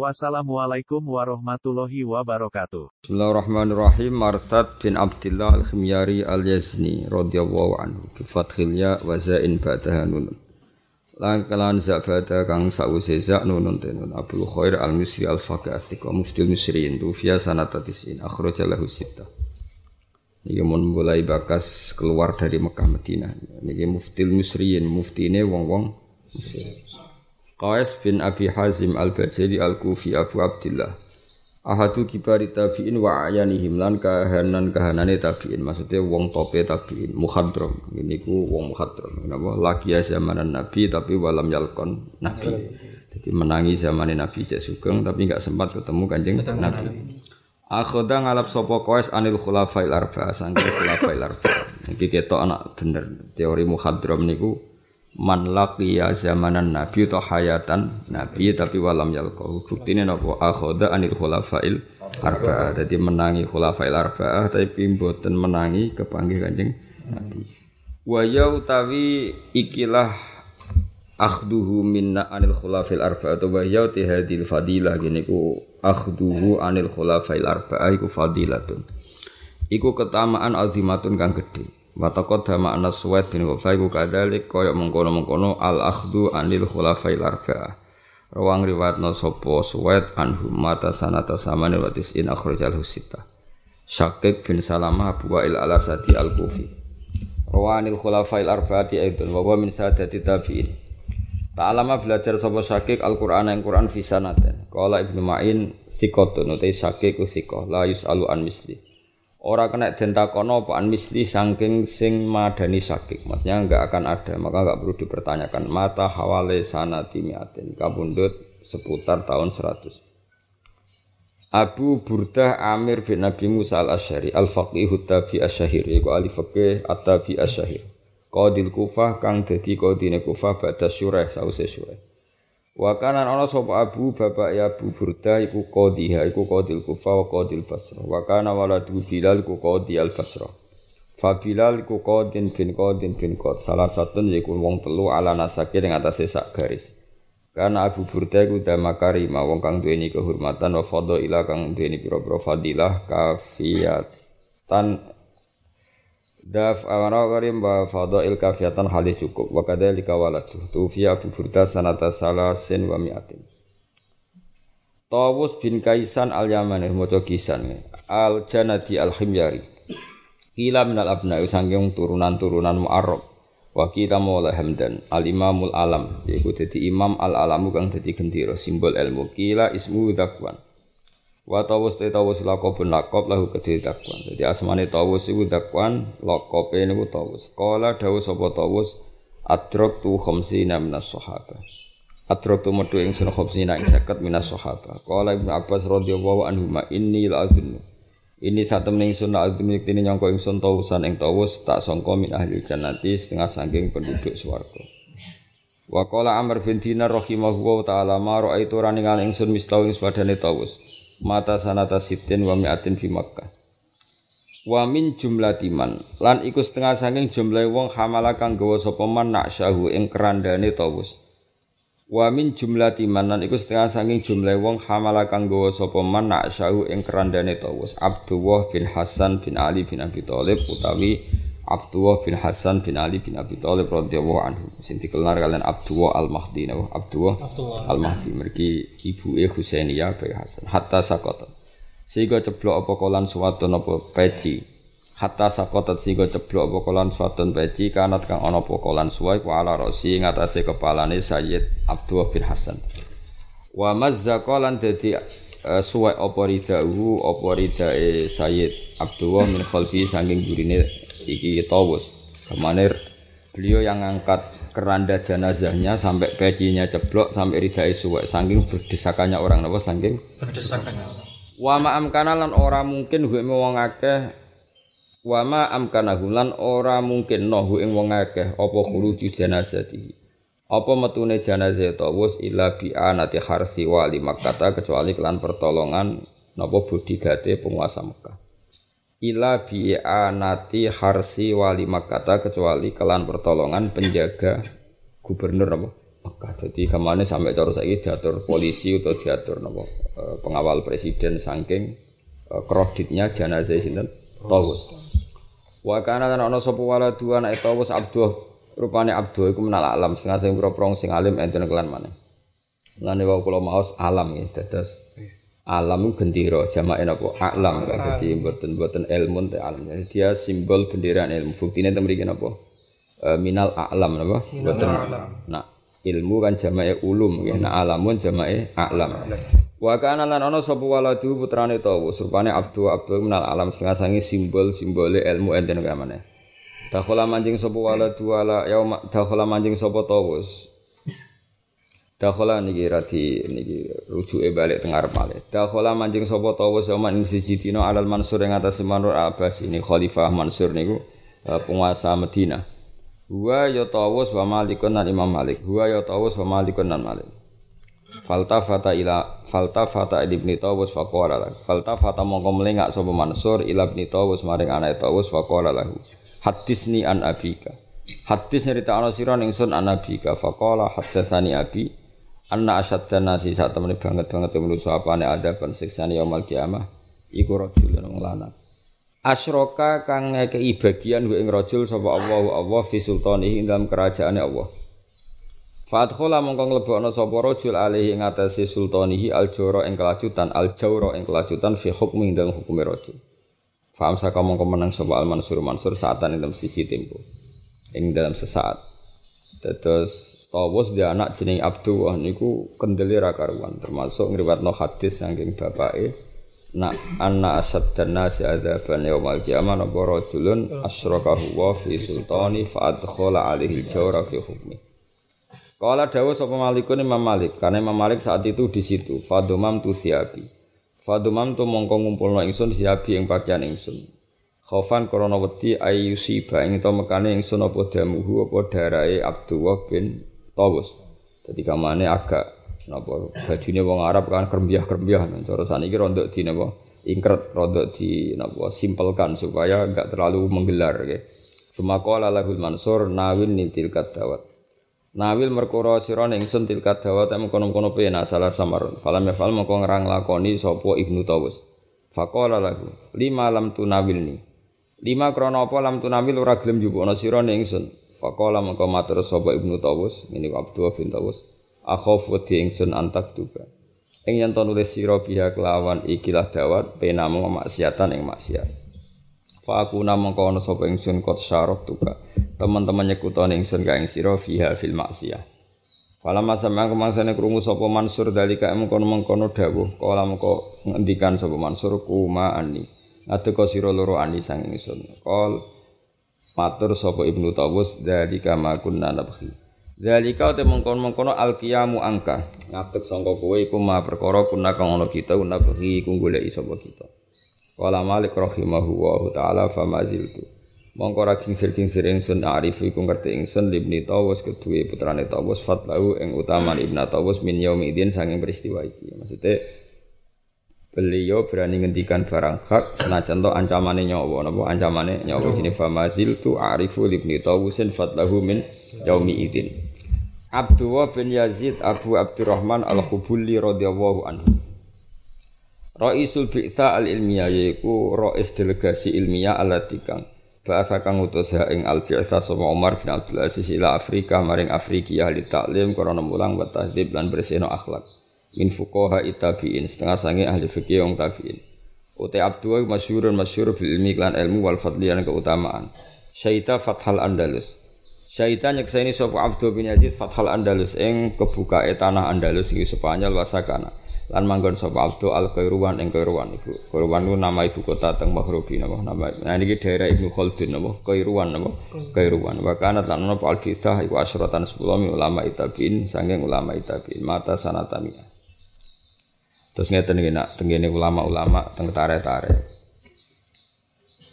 Wassalamualaikum warahmatullahi wabarakatuh. Bismillahirrahmanirrahim. Marsad bin Abdullah al-Khimyari al-Yazni radhiyallahu anhu. Bi fathil ya wa zain ba'daha nun. Lan kalan za ba'da kang sause za nunun tenun. Abdul Khair al-Misri al-Faqih Astika Muftil Misriin Tufia sanata tisin akhraja lahu sittah. Niki mun mulai bakas keluar dari Mekah Madinah. Niki Muftil Misriin, muftine wong-wong Mesir. Qais bin Abi Hazim Al-Bajali Al-Kufi Abu Abdullah Ahadu kibari tabi'in wa ayanihim lan kahanan kahanane tabi'in. Maksudnya wong tope tabi'in muhadram ini ku wong muhadram kenapa? Lagi ya zamanan nabi tapi walam yalkon nabi. Jadi menangi zamanin nabi cek sugeng tapi nggak sempat ketemu kanjeng nabi. Akhoda ngalap sopo koes anil khulafail arba sangking khulafail arba. Iki ketok anak bener. Teori muhadram niku man laqiya zamanan nabi atau hayatan nabi tapi walam yalqahu. Buktine napa akhoda anil khulafail arba'ah. Dadi menangi khulafail arba'ah tapi mboten menangi kepanggih kanjeng nabi. Wa ya utawi ikilah akhduhu minna anil khulafail arba'ah atau wa ya hadil fadilah. Gini ku akhduhu anil khulafail arba'ah iku fadilatun. Iku ketamaan azimatun kang gedhe Watakot dama anas suwet bin Ghafai ku kadalik koyok mengkono-mengkono al akhdu anil khulafai larga Rawang riwayatna sopo suwet anhum mata sanata samane watis in akhrajal husita. Syakik bin Salamah Abu Wa'il al Asadi al Kufi Rawanil khulafai arba'ati aidun wa min sadati tabi'in. Ta'alama belajar sopo Syakik Al-Qur'an yang Qur'an fisanaten Kala Ibnu Ma'in sikotun utai Syakik usikoh la yus'alu an misli Ora kena den takono apa an misli saking sing madani sakit. Maksudnya enggak akan ada, maka enggak perlu dipertanyakan. Mata hawale sanati miatin kabundut seputar tahun 100. Abu Burdah Amir bin Nabi Musa al-Asyari al-Faqih Tabi Asyahir iku ahli fikih At-Tabi Asyahir. Qadil Kufah kang dadi qadine Kufah ba'da syurah sause syurah. Wa kanan ana Abu bapak ya Abu Burda iku qadhiha iku qadil Kufa wa qadil Basra. Wa waladu Bilal iku qadhi al Basra. Fa Bilal iku qadin bin qadin bin qad. Salah satu yaiku wong telu ala nasake ing atase sak garis. Karena Abu Burda iku damakari ma wong kang duweni kehormatan wa fadila kang duweni pira-pira fadilah Daf awana karim ba fadail kafiyatan halih cukup. Wa kadzalika waladu. Tufiya Abu Burda sanata salasin wa mi'atin. Tawus bin Kaisan al-Yamani maca kisan. Al Janadi al-Himyari. Kila minal abna sangking turunan-turunan Mu'arrab. Wa kita maula Hamdan. al-Imamul Alam yaiku dadi imam al-alamu kang dadi gendera simbol ilmu. Kila ismu Zakwan Wa tawus te tawus lakobun lakob lahu kedhe dakwan. Jadi asmane tawus iku dakwan, lakobe niku tawus. Kala dawuh sapa tawus adrok tu khamsina minas sahaba. Adrok tu metu ing sun khamsina ing 50 minas sahaba. Kala Ibnu Abbas radhiyallahu anhu ma inni la azunnu. Ini satu ning sun azunnu ini nyangka ing sun tawusan ing tawus tak sangka min ahli jannati setengah saking penduduk swarga. Wa qala Amr bin Dinar rahimahullahu taala ma raaitu raningal ingsun mislau ing padane tawus mata sanata sitin wa mi'atin fi Makkah. Wa min jumlatiman lan iku setengah saking jumlah wong hamala kang gawa sapa man naksyahu ing kerandane tawus. Wa min jumlatiman lan iku setengah saking jumlah wong hamala kang gawa sapa man naksyahu ing kerandane tawus. Abdullah bin Hasan bin Ali bin Abi Thalib utawi Abdullah bin Hasan bin Ali bin Abi Thalib radhiyallahu anhu. Sing dikenal kalian Abdullah Al-Mahdi napa? Abdullah Al-Mahdi mergi ibuke Husainiyah bin Hasan. Hatta sakota. Sehingga ceblok apa kolan suwatun apa peci. Hatta sakotat sehingga ceblok apa kolan suwatun peci kanat kang ana apa kolan suwai ku ala rosi ngatasé kepalane Sayyid Abdullah bin Hasan. Wa mazza kolan dadi uh, suwai apa ridahu apa ridae Sayyid Abdullah min khalfi saking gurine iki tawus ke mana beliau yang ngangkat keranda jenazahnya sampai pecinya ceblok sampai ridai suwek. Saking berdesakannya orang apa saking? Berdesakannya wa ma'am kana lan ora mungkin gue wong akeh. Wa ma amkanahu lan ora mungkin nohu ing wong akeh. Apa khuruju janazati. Apa metune jenazah tawus illa bi anati harsi wali Makkah kecuali kelan pertolongan napa bodigate penguasa Mekah. Ila bi anati harsi wali Makkah kecuali kelan pertolongan penjaga gubernur apa Mekah. Jadi ke mana sampai cara saiki diatur polisi atau diatur napa eh, pengawal presiden saking eh, kreditnya jenazah sinten tawus. Wa kana lan ana sapa waladu anak Tawus Abdul rupane Abdul iku menal alam sing sing prong sing alim enten kelan maneh. Lane wau kula maos alam ya dados alam gendera jamake napa alam kan dadi mboten mboten ilmu te alam. Jadi dia simbol bendera ilmu. Buktine te mriki napa? E, minal alam napa? Mboten. Nah, ilmu kan jamake ulum nggih. Nah, alamun jamake alam. Wa kana lan ana sapa waladu putrane Tawus rupane Abdul Abdul minal alam setengah sangi simbol-simbole ilmu enten kamane. Dakhala manjing sapa waladu ala yauma dakhala manjing sapa Tawus. Dakhala niki radi niki rujuke balik teng arep malih. Dakhala manjing sapa Tawus yauma ing siji dina alal Mansur ing atas Manur Abbas ini Khalifah Mansur niku uh, penguasa Madinah. Wa ya Tawus wa Malikun lan Imam Malik. Wa ya Tawus wa Malikun lan Malik. Faltafata ila faltafata ibni Tawus faqala lahu. Faltafata mongko melengak sapa Mansur ila ibni Tawus maring anake Tawus faqala lahu. Hadisni an abika. Hadis nyerita ana sira ning sun an abika faqala hadatsani abi anna asyadda nasi sak temene banget banget manusa apane ada ban siksane yaumul kiamah iku rajulun wong lanang. Asroka kang ngekei bagian ing rajul sapa Allah Allah fi sultanihi dalam kerajaane Allah. Fadkhala mongko nglebokno sapa rajul alaihi ing atase sultanihi aljawra ing kelajutan aljawra ing kelajutan fi hukmi ing dalem hukume rajul. Faham saka mongko menang sapa al mansur mansur saatan ing dalam sisi tempo. Ing dalam sesaat. Terus Tawus dia anak jeneng Abdullah niku kendeli ra karuan termasuk ngriwatno hadis saking bapake nak anna asad dan nasi adzaban yaumal qiyamah napa rajulun asrakahu wa fi sultani fa adkhala alaihi jawra fi hukmi Kala dawuh sapa Malikun Imam Malik, karena Imam Malik saat itu di situ. Fadumam tu siabi. Fadumam tu mongko ngumpulno ingsun siabi ing pakaian ingsun. Khaufan krana wedi ayyusiba ing to mekane ingsun apa damuhu apa darahe Abdullah bin Tawus. Dadi kamane agak napa bajune wong Arab kan kerembiah-kerembiah. Cara saniki rondok di napa ingkret rondok di napa simpelkan supaya enggak terlalu menggelar nggih. Sumaqala lahul Mansur nawin nitil kadawat. Nawil merkura sira ning sun tilkat dawat kono-kono pena salah samar. Falam ya fal mongko ngrang lakoni sapa Ibnu Tawus. Faqala lahu, lima lam tunawilni. Lima krana apa lam tunawil ora gelem ning sun. Faqala mongko matur sapa Ibnu Tawus, ini Abdul bin Tawus. Akhaf wedi ingsun antak tuba. Ing yen to nulis sira biha kelawan ikilah dawat pena mung maksiatan ing maksiat. Fa aku namangka ana sapa ingsun kot syarok tuka teman-teman nyekutone ingsun ka ing sira fiha fil maksiyah. Fala masa mangko mangsane krungu sapa Mansur dalika mengkono-mengkono dawuh kala mengko ngendikan sapa Mansur kuma ani. Adeka sira loro ani sang ingsun. Kol matur sapa Ibnu Tawus dalika ma kunna nabhi. Dalika te mengkono-mengkono alqiyamu angka. Ngadeg sangka kowe iku ma perkara kuna kang ana kita nabhi iku goleki sapa kita. Kala Malik rahimahullahu taala famaziltu. mongko ra kingsir-kingsir ingsun arif iku ngerti ingsun libni tawus kedue putrane tawus fatlahu ing utaman ibna tawus min yaumidin sanging peristiwa iki maksudnya beliau berani ngendikan barang hak senajan to ancamane nyawa. Napa ancamane? Nyawa jenenge famazil tu arifu libni tawusin fatlahu min yaumidin Abdullah bin Yazid Abu Abdurrahman Al-Khubuli radhiyallahu anhu. Raisul Bi'tha al-ilmiyah yaiku rais delegasi ilmiah alatikang Bahasa kang utus ing al biasa sapa Umar bin Abdul Aziz ila Afrika maring Afriki ahli taklim krana mulang wa tahdib lan bersihno akhlak. Min fuqaha itabiin setengah sange ahli fikih wong tabiin. Uta Abdul masyhurun masyhur bil ilmi lan ilmu wal fadli lan keutamaan. Syaita Fathal Andalus. Syaita nyekseni sapa Abdul bin Yazid Fathal Andalus ing kebukae tanah Andalus iki Spanyol wasakana lan manggon sapa Abdu Al Kairuan ing Kairuan iku. Kairuan ku nama ibu kota teng Maghribi napa nama. Nah niki daerah Ibnu Khaldun napa Kairuan napa Kairuan. Wa kana lan ana Al Bithah iku asyratan 10 ulama itabin sanging ulama itabin mata sanatami. Terus ngeten iki nak tengene ulama-ulama teng tare-tare.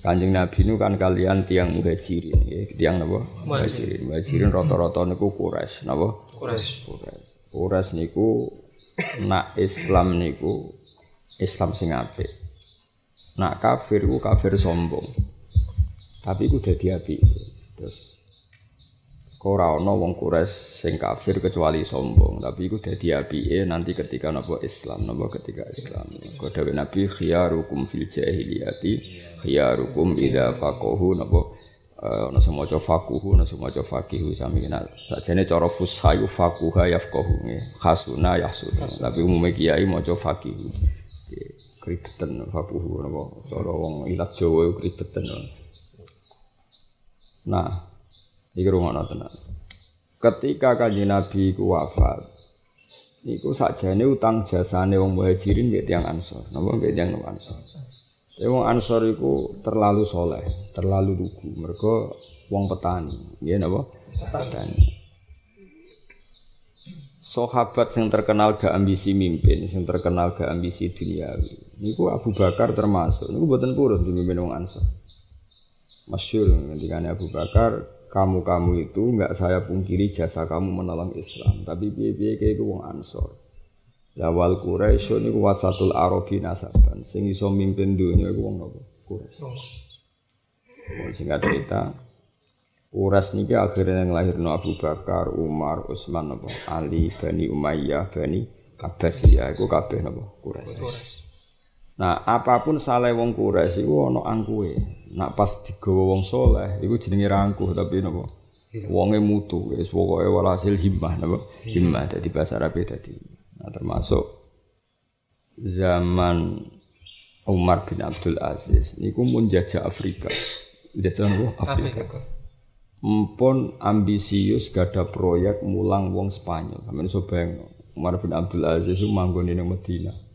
Kanjeng Nabi nu kan kalian tiang muhajirin, ya, tiang napa? Muhajirin. Muhajirin rata-rata niku Quraisy, napa? Quraisy. Quraisy. Quraisy niku nak Islam niku Islam sing apik. Nak kafir ku kafir sombong. Tapi ku dadi apik. Ora ana wong Quraisy sing kafir kecuali sombong, tapi iku dadi apike nanti ketika napa Islam, napa ketika Islam. Kok dawuh Nabi khiyarukum fil jahiliyati khiyarukum idza faqahu napa ana sing maca faquhu ana sing maca faqihu sami kenal. Sajane cara fusayu faquha yafqahu. Khasuna yahsuna. Tapi umume kiai maca faqihu. Kribeten faquhu napa cara wong ilat Jawa kribeten. Nah, Iki rumah tenan. Ketika kanjeng Nabi ku wafat, niku sakjane utang jasane wong muhajirin mbek tiyang ansor. Napa mbek tiyang ansor. Ya wong ansor iku terlalu soleh, terlalu lugu. Mergo wong petani. Nggih napa? Petani. Sahabat yang terkenal gak ambisi mimpin, yang terkenal gak ambisi duniawi. Niku Abu Bakar termasuk. Niku buatan purun dipimpin wong ansor. Masyur ketika Abu Bakar kamu-kamu itu nggak saya pungkiri jasa kamu menolong Islam, tapi piye-piye kayak wong Ansor. Ya wal Quraisy niku wasatul Arabi nasaban, sing iso mimpin dunia iku wong napa? Quraisy. Wong singkat cerita, Quraisy niki akhirnya yang lahir no Abu Bakar, Umar, Utsman napa? Ali, Bani Umayyah, Bani Abbasiyah iku kabeh napa? Quraisy. Nah, apa pun salah wong Quraisy iku ana angkuhe. Nak pas digawa wong soleh, iku jenenge rangkuh tapi napa? Wonge mutu, wis pokoke walhasil himmah napa? Himmah dadi bahasa Arab dadi. Nah, termasuk zaman Umar bin Abdul Aziz niku mun jajah Afrika. Jajah napa? Afrika. Mpun ambisius gada proyek mulang wong Spanyol. Sampeyan iso bayangno. Umar bin Abdul Aziz itu manggon ning Madinah.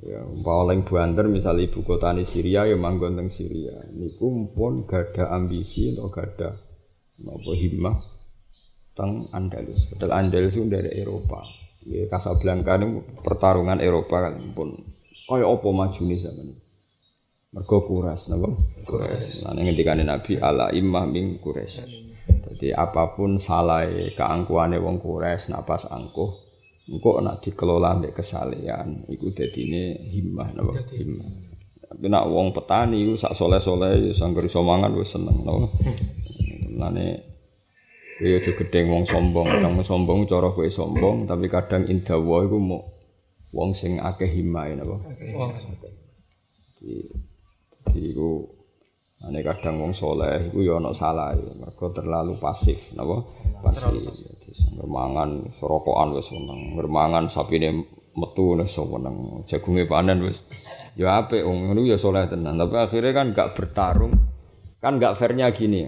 Ya, paling banter misalnya ibu kota ini Syria ya manggon teng Syria. Niku pun gada ambisi atau gada napa himmah teng Andalus. Padahal Andalus itu dari Eropa. Ya Casablanca ini pertarungan Eropa kan pun kaya apa maju nih zaman Mergo kuras napa? Kuras. Lan ngendikane Nabi ala immah min kuras. Jadi apa pun salah keangkuhane wong kuras napas angkuh Engkau nak dikelola mbek kesalehan, iku dadine himmah napa himmah. Tapi nak wong petani iku sak soleh-soleh ya sangger iso mangan wis seneng napa. Mulane ya aja gedeng wong sombong, kadang sombong cara kowe sombong, tapi kadang indawa iku mau wong sing akeh himmah napa. Di iku Ane kadang wong soleh iku ya ana salah, mergo terlalu pasif, napa? Pasif. Ngermangan sorokokan wis seneng, ngermangan sapine metu wis seneng, jagunge panen wis. Ya apik wong ngono ya soleh tenan, tapi akhirnya kan gak bertarung. Kan gak fairnya gini.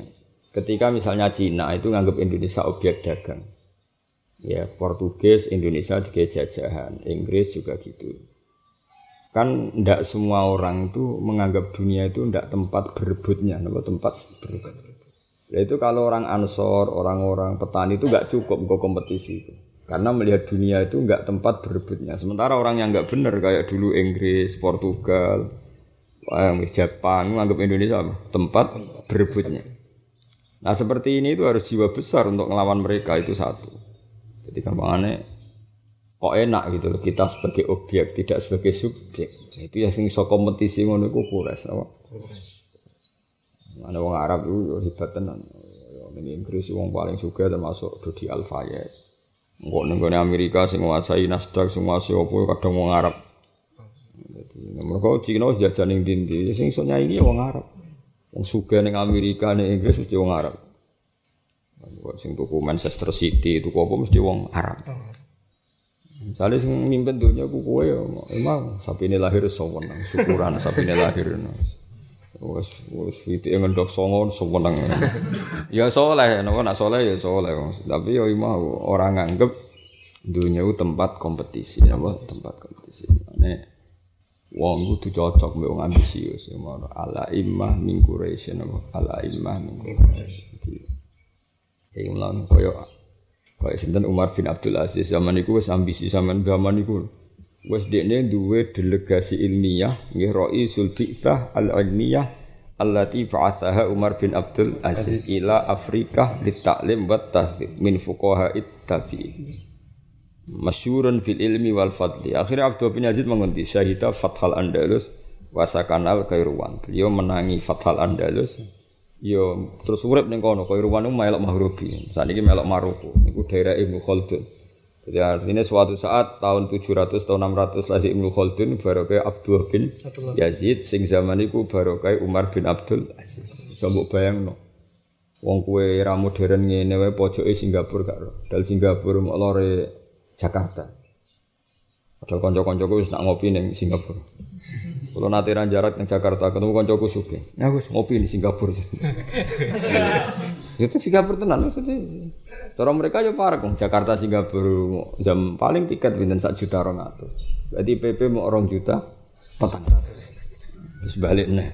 Ketika misalnya Cina itu nganggap Indonesia objek dagang. Ya, Portugis, Indonesia juga jajahan, Inggris juga gitu kan ndak semua orang itu menganggap dunia itu ndak tempat berebutnya, tempat berebut. Itu kalau orang ansor, orang-orang petani itu nggak cukup ke kompetisi itu. Karena melihat dunia itu nggak tempat berebutnya. Sementara orang yang nggak benar kayak dulu Inggris, Portugal, Jepang menganggap Indonesia tempat berebutnya. Nah seperti ini itu harus jiwa besar untuk melawan mereka itu satu. Jadi gampangannya kok enak gitu loh kita sebagai objek tidak sebagai subjek itu ya sing so kompetisi ngono iku apa ada wong Arab itu yo hebat tenan. Ini Inggris wong paling suka termasuk Dodi Alfayet Enggak nenggone Amerika sing nguasai Nasdaq sing nguasai opo kadang wong Arab. Jadi mereka Cina jajan ning ndi sing iso nyaingi ya wong Arab. Wong suka ning Amerika ning Inggris mesti wong Arab. Sing tuku Manchester City tuku apa mesti wong Arab. Misalnya sing mimpin dunia ku kowe ya emang sapi ini lahir sewenang syukuran sapi ini lahir. Wes wes itu yang ngendok songon sewenang. ya soleh, nopo nak soleh ya soleh. Tapi ya mau orang nganggep dunia itu tempat kompetisi, nopo tempat kompetisi. Ane wong kudu cocok mbek wong ambisius ya mau ala imah min quraisy nopo ala imah min quraisy. Iki mulan koyo Kayak sinten Umar bin Abdul Aziz zaman itu wis ambisi zaman zaman itu wis dekne duwe delegasi ilmiah nggih Raisul Bi'tsah al-Ilmiyah allati ba'athaha Umar bin Abdul Aziz, ila Afrika litaklim wa tahdzib min fuqaha tabi'in. Masyurun fil ilmi wal fadli. Akhirnya Abdul bin Yazid mengundi syahida Fathal Andalus wasakanal Kairuwan. Beliau menangi Fathal Andalus. Yo terus urip ning kono Kairuwan itu melok Mahrubi. Saat ini melok Maroko. Iku daerah Ibnu Khaldun. Jadi artinya suatu saat tahun 700 atau 600 lagi Ibnu Khaldun barokai Abdul bin Yazid sing zaman itu barokai Umar bin Abdul Aziz. Coba bayang no. Wong kue ra modern ngene wae pojoke Singapura gak ro. Dal Singapura mau lore Jakarta. Padahal kanca-kancaku wis nak ngopi ning Singapura. Kalau nanti jarak ning Jakarta ketemu kancaku. Ya wis ngopi di Singapura. Itu Singapura tenan maksudnya. Cara mereka ya parah Jakarta Singapura jam paling tiket pinten sak juta orang atus. Berarti PP mau orang juta petang. Terus balik nih.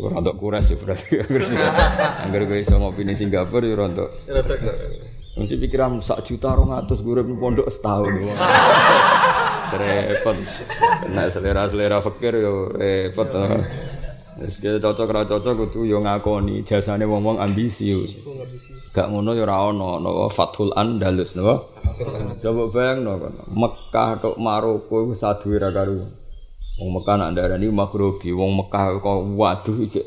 Rontok kuras ya berarti. Angger gue iso ngopi di Singapura ya rontok. Mesti pikiran sak juta orang atus gue pondok setahun. repot. Nah selera-selera fakir yo repot. Wis kita cocok ra cocok kudu yo ngakoni jasane wong-wong ambisius. Gak ngono yo ora ono napa Fathul Andalus napa. Coba bayangno kono. Mekah tok Maroko iku saduwe ra karo. Wong Mekah nak darani makrubi, wong Mekah kok waduh iki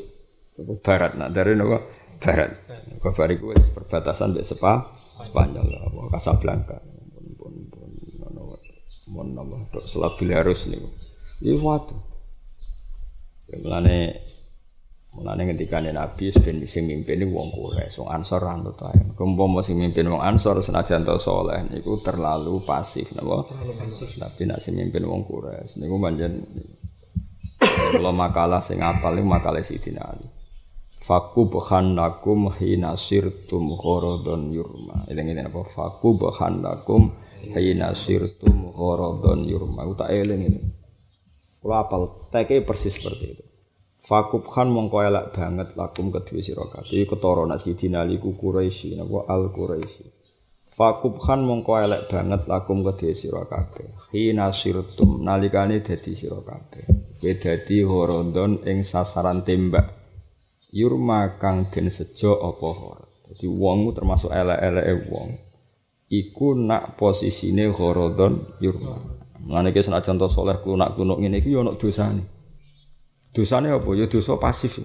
barat nak darani napa barat. Kok bariku wis perbatasan mbek Sepa, Spanyol apa Casablanca. Pun pun pun ono mon napa tok Selabil harus niku. Ya mulane mulane ngendikane Nabi ben sing mimpin wong Quraisy, wong Ansor anut ae. Kumpama sing mimpin wong Ansor senajan to saleh niku terlalu pasif napa? Terlalu pasif. Tapi nek sing mimpin wong Quraisy niku manjen kula makalah sing apal niku makalah Sidina Ali. Faku bahan lakum hina sirtum khorodon yurma. Eling-eling apa? Faku bahan lakum hina sirtum khorodon yurma. Utak eling ini. Kalau apal, teke persis seperti itu. Fakub khan mongko elak banget lakum kedua sira kabeh ketara nak sidina ali ku Quraisy napa al Quraisy. Fakub khan mongko elak banget lakum kedua sira kabeh. Hina sirtum nalikane dadi sira kabeh. Kowe dadi horondon ing sasaran tembak. Yurma kang den sejo apa horot. Dadi wong termasuk elek-eleke wong. Iku nak posisine horondon yurma. Mulane ki senajan to saleh klunak-klunuk ngene iki yo ana dosane. Dosane apa? Ya dosa pasif.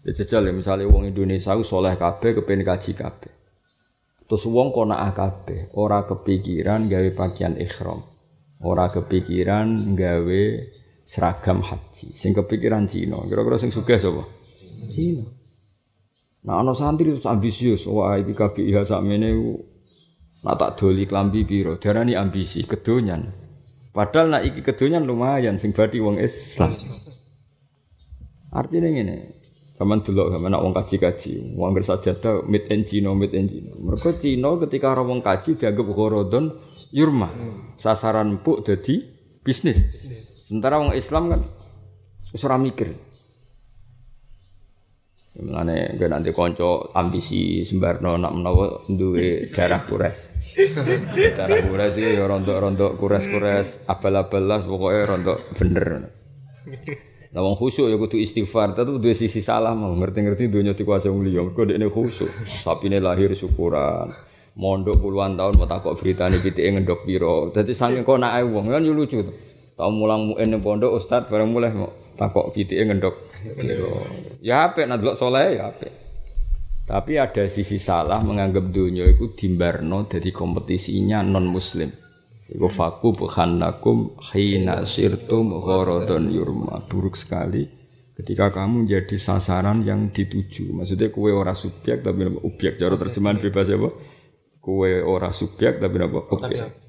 Ya jajal ya misalnya wong Indonesia ku saleh kabeh kepen kaji kabeh. Terus wong kok nak kabeh ora kepikiran gawe pakaian ihram. Ora kepikiran gawe seragam haji. Sing kepikiran Cina. Kira-kira sing sugih sapa? Cina. Nah ana santri terus ambisius. Wah iki kabeh ya sakmene nak tak doli klambi piro. Darani ambisi kedonyan. Padahal nak iki kedonyan lumayan sing badi wong Islam. Artinya ngene, Kaman dulu, kaman nak wong kaji-kaji, wong sajadah mid in Cina, mid in Cina. Mereka Cina ketika orang wong kaji dianggap horodon yurma, sasaran empuk jadi bisnis. Sementara wong Islam kan usah mikir. Mulane gue nanti konco ambisi sembarno nak menawa duwe darah kures. darah kures iki ya rontok-rontok kures-kures abal-abalas pokoknya rontok bener. Lah khusyuk ya kudu istighfar, tapi duwe sisi salah mau ngerti-ngerti dunya dikuasai wong liya. Mergo dekne khusyuk. Sapine lahir syukuran. Mondok puluhan tahun mau takok beritane pitike ngendok piro. Dadi saking konake wong kan yo lucu. Tau mulang muin ning pondok ustaz bareng mulai mau takok pitike ngendok Ya apik nak delok saleh ya apik. Tapi ada sisi salah menganggap dunia itu dimbarno dari kompetisinya non muslim. Iku faku bukhanakum hina sirtum ghorodon yurma. Buruk sekali ketika kamu jadi sasaran yang dituju. Maksudnya kue ora subjek tapi objek. Cara terjemahan bebas apa? Kue ora subjek tapi apa? Objek.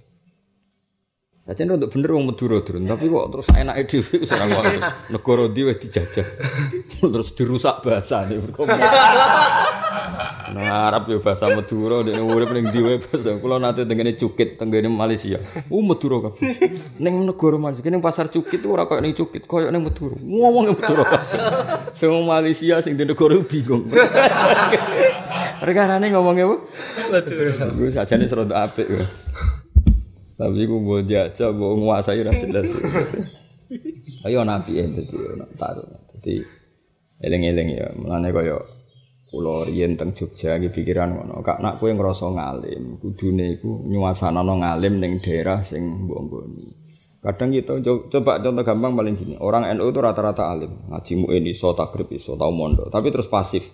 Jadi untuk bener wong Madura turun, tapi kok terus enak dhewe wis ora ngono. Negara dijajah. terus dirusak bahasa nih Nah, Arab yo bahasa Madura nek urip ning ndi wae bahasa. Kula nate tengene cukit tengene Malaysia. Uh Madura kabeh. Ning negara Malaysia ning pasar cukit ora koyo ning cukit, koyo ning Madura. Ngomong Madura kabeh. Sing Malaysia sing di negara bingung. Rekarane ngomongnya apa? Madura. Gue sajane serontok apik. Tapi gue mau diajak, mau nguasai udah jelas. Ayo nabi ya, jadi taruh. Jadi Eling-eling ya, mulane kaya kula riyen teng Jogja iki pikiran ngono. Kak nak kowe ngrasa ngalim, kudune iku nyuasanana ngalim ning daerah sing mbok Kadang kita coba contoh gampang paling gini, orang NU itu rata-rata alim, ngaji muin iso, takrib iso, tau mondo, tapi terus pasif.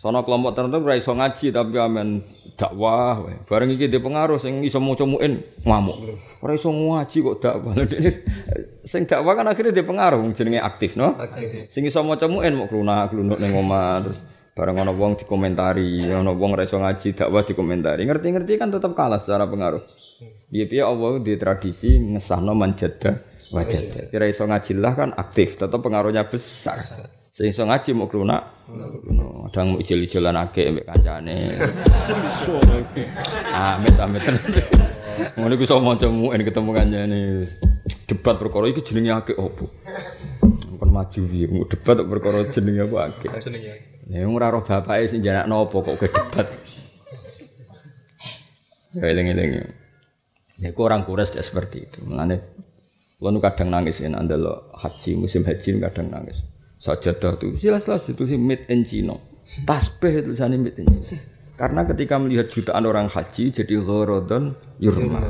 Sono kelompok tertentu ora iso ngaji tapi amen dakwah, bareng iki pengaruh sing iso maca muin ngamuk. Ora iso ngaji kok dakwah. sing dakwah kan akhirnya dia pengaruh jenenge aktif, no? Aktif. Sing iso maca muin mau klunak klunuk ning omah terus bareng ana wong dikomentari, ana wong ora iso ngaji dakwah dikomentari. Ngerti-ngerti kan tetap kalah secara pengaruh. Dia piye Allah di tradisi ngesahno manjada wajada. Kira iso ngaji lah kan aktif, tetap pengaruhnya besar. Sing iso ngaji mau klunak, kadang mau ijil-ijilan akeh mbek kancane. Amit amit. Ngono iku iso maca muen ketemu kancane. Debat perkara iki jenenge akeh opo? Kon maju piye? Debat perkara jenenge apa akeh? Jenenge. Ya ora roh bapake sing janakno apa kok ke debat. Ya eling-eling. Ya, orang kures tidak seperti itu. Mengenai lalu kadang nangis ya, anda lo haji musim haji kadang nangis. Sajadah itu jelas-jelas itu sih made in China. Tasbih sana made in China. Karena ketika melihat jutaan orang haji jadi ghorodon yurma.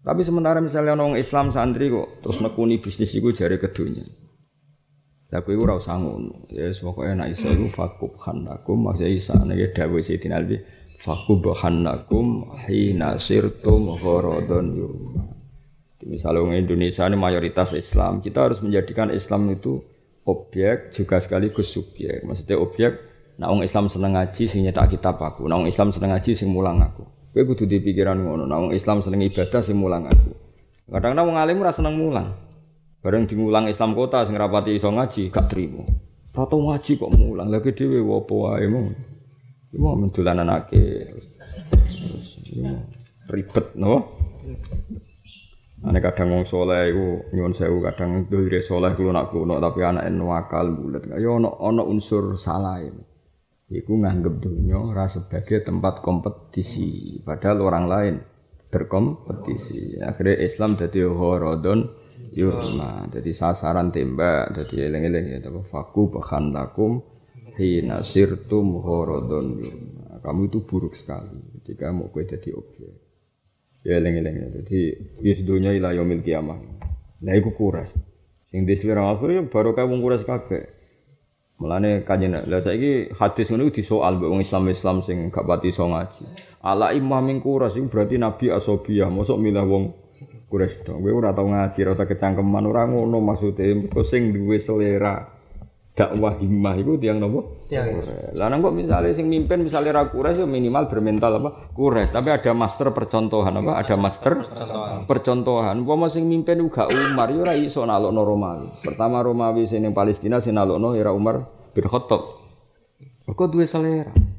Tapi sementara misalnya orang Islam santri kok terus nekuni bisnis itu jari kedunya. Lah kowe ora usah ngono. Ya pokoke nek iso iku fakub khanakum maksudnya isa nek dawuh Sayyidina Ali fakubahannakum hina sirtum gharadun yurma. Misalnya Indonesia ini mayoritas Islam, kita harus menjadikan Islam itu objek juga sekaligus subjek. Maksudnya objek, nah orang Islam seneng ngaji sing nyetak kitab aku, nah orang Islam seneng ngaji sing mulang aku. Kowe kudu di pikiran ngono, nah orang Islam seneng ibadah sing mulang aku. Kadang-kadang wong alim ora seneng mulang. Bareng dimulang Islam kota sing rapati iso ngaji gak trimo. Prato ngaji kok mulang, lagi dhewe opo wae mau. Iku mau mendulananake. Terus ribet no. Ane kadang wong soleh iku nyuwun sewu kadang dohire soleh kulo nak kulo tapi anak wakal bulat. Ya ono ono unsur salah ini. Iku nganggep dunia ora sebagai tempat kompetisi, padahal orang lain berkompetisi. Akhirnya Islam jadi horodon yurma, jadi sasaran tembak, jadi eleng-eleng ya, faku bahan lakum hina sirtum horodon yurma. Kamu itu buruk sekali ketika mau kue jadi objek. Ya lengi-lengi. Jadi wis dunia ila yaumil kiamah. Nah iku kuras. Sing diselira akhir ya baru kayak wong kuras kabeh. Mulane kanjeng lha saiki hadis ngono disoal mbek wong Islam-Islam sing gak pati iso ngaji. Ala imam kuras iku berarti nabi asobiyah, mosok milah wong kuras dong. Kowe ora tau ngaji, ora usah kecangkeman, ora ngono maksude. Mergo sing duwe selera dakwah himmah itu tiang nopo? Tiang. Lah nang kok misalnya sing mimpin misalnya ra kures ya minimal bermental apa? Kures, tapi ada master percontohan apa? Ada master percontohan. Percontohan. Umpama sing mimpin uga Umar yo ora iso nalokno Romawi. Pertama Romawi sing ning Palestina sing nalokno era Umar bin Khattab. Kok duwe selera.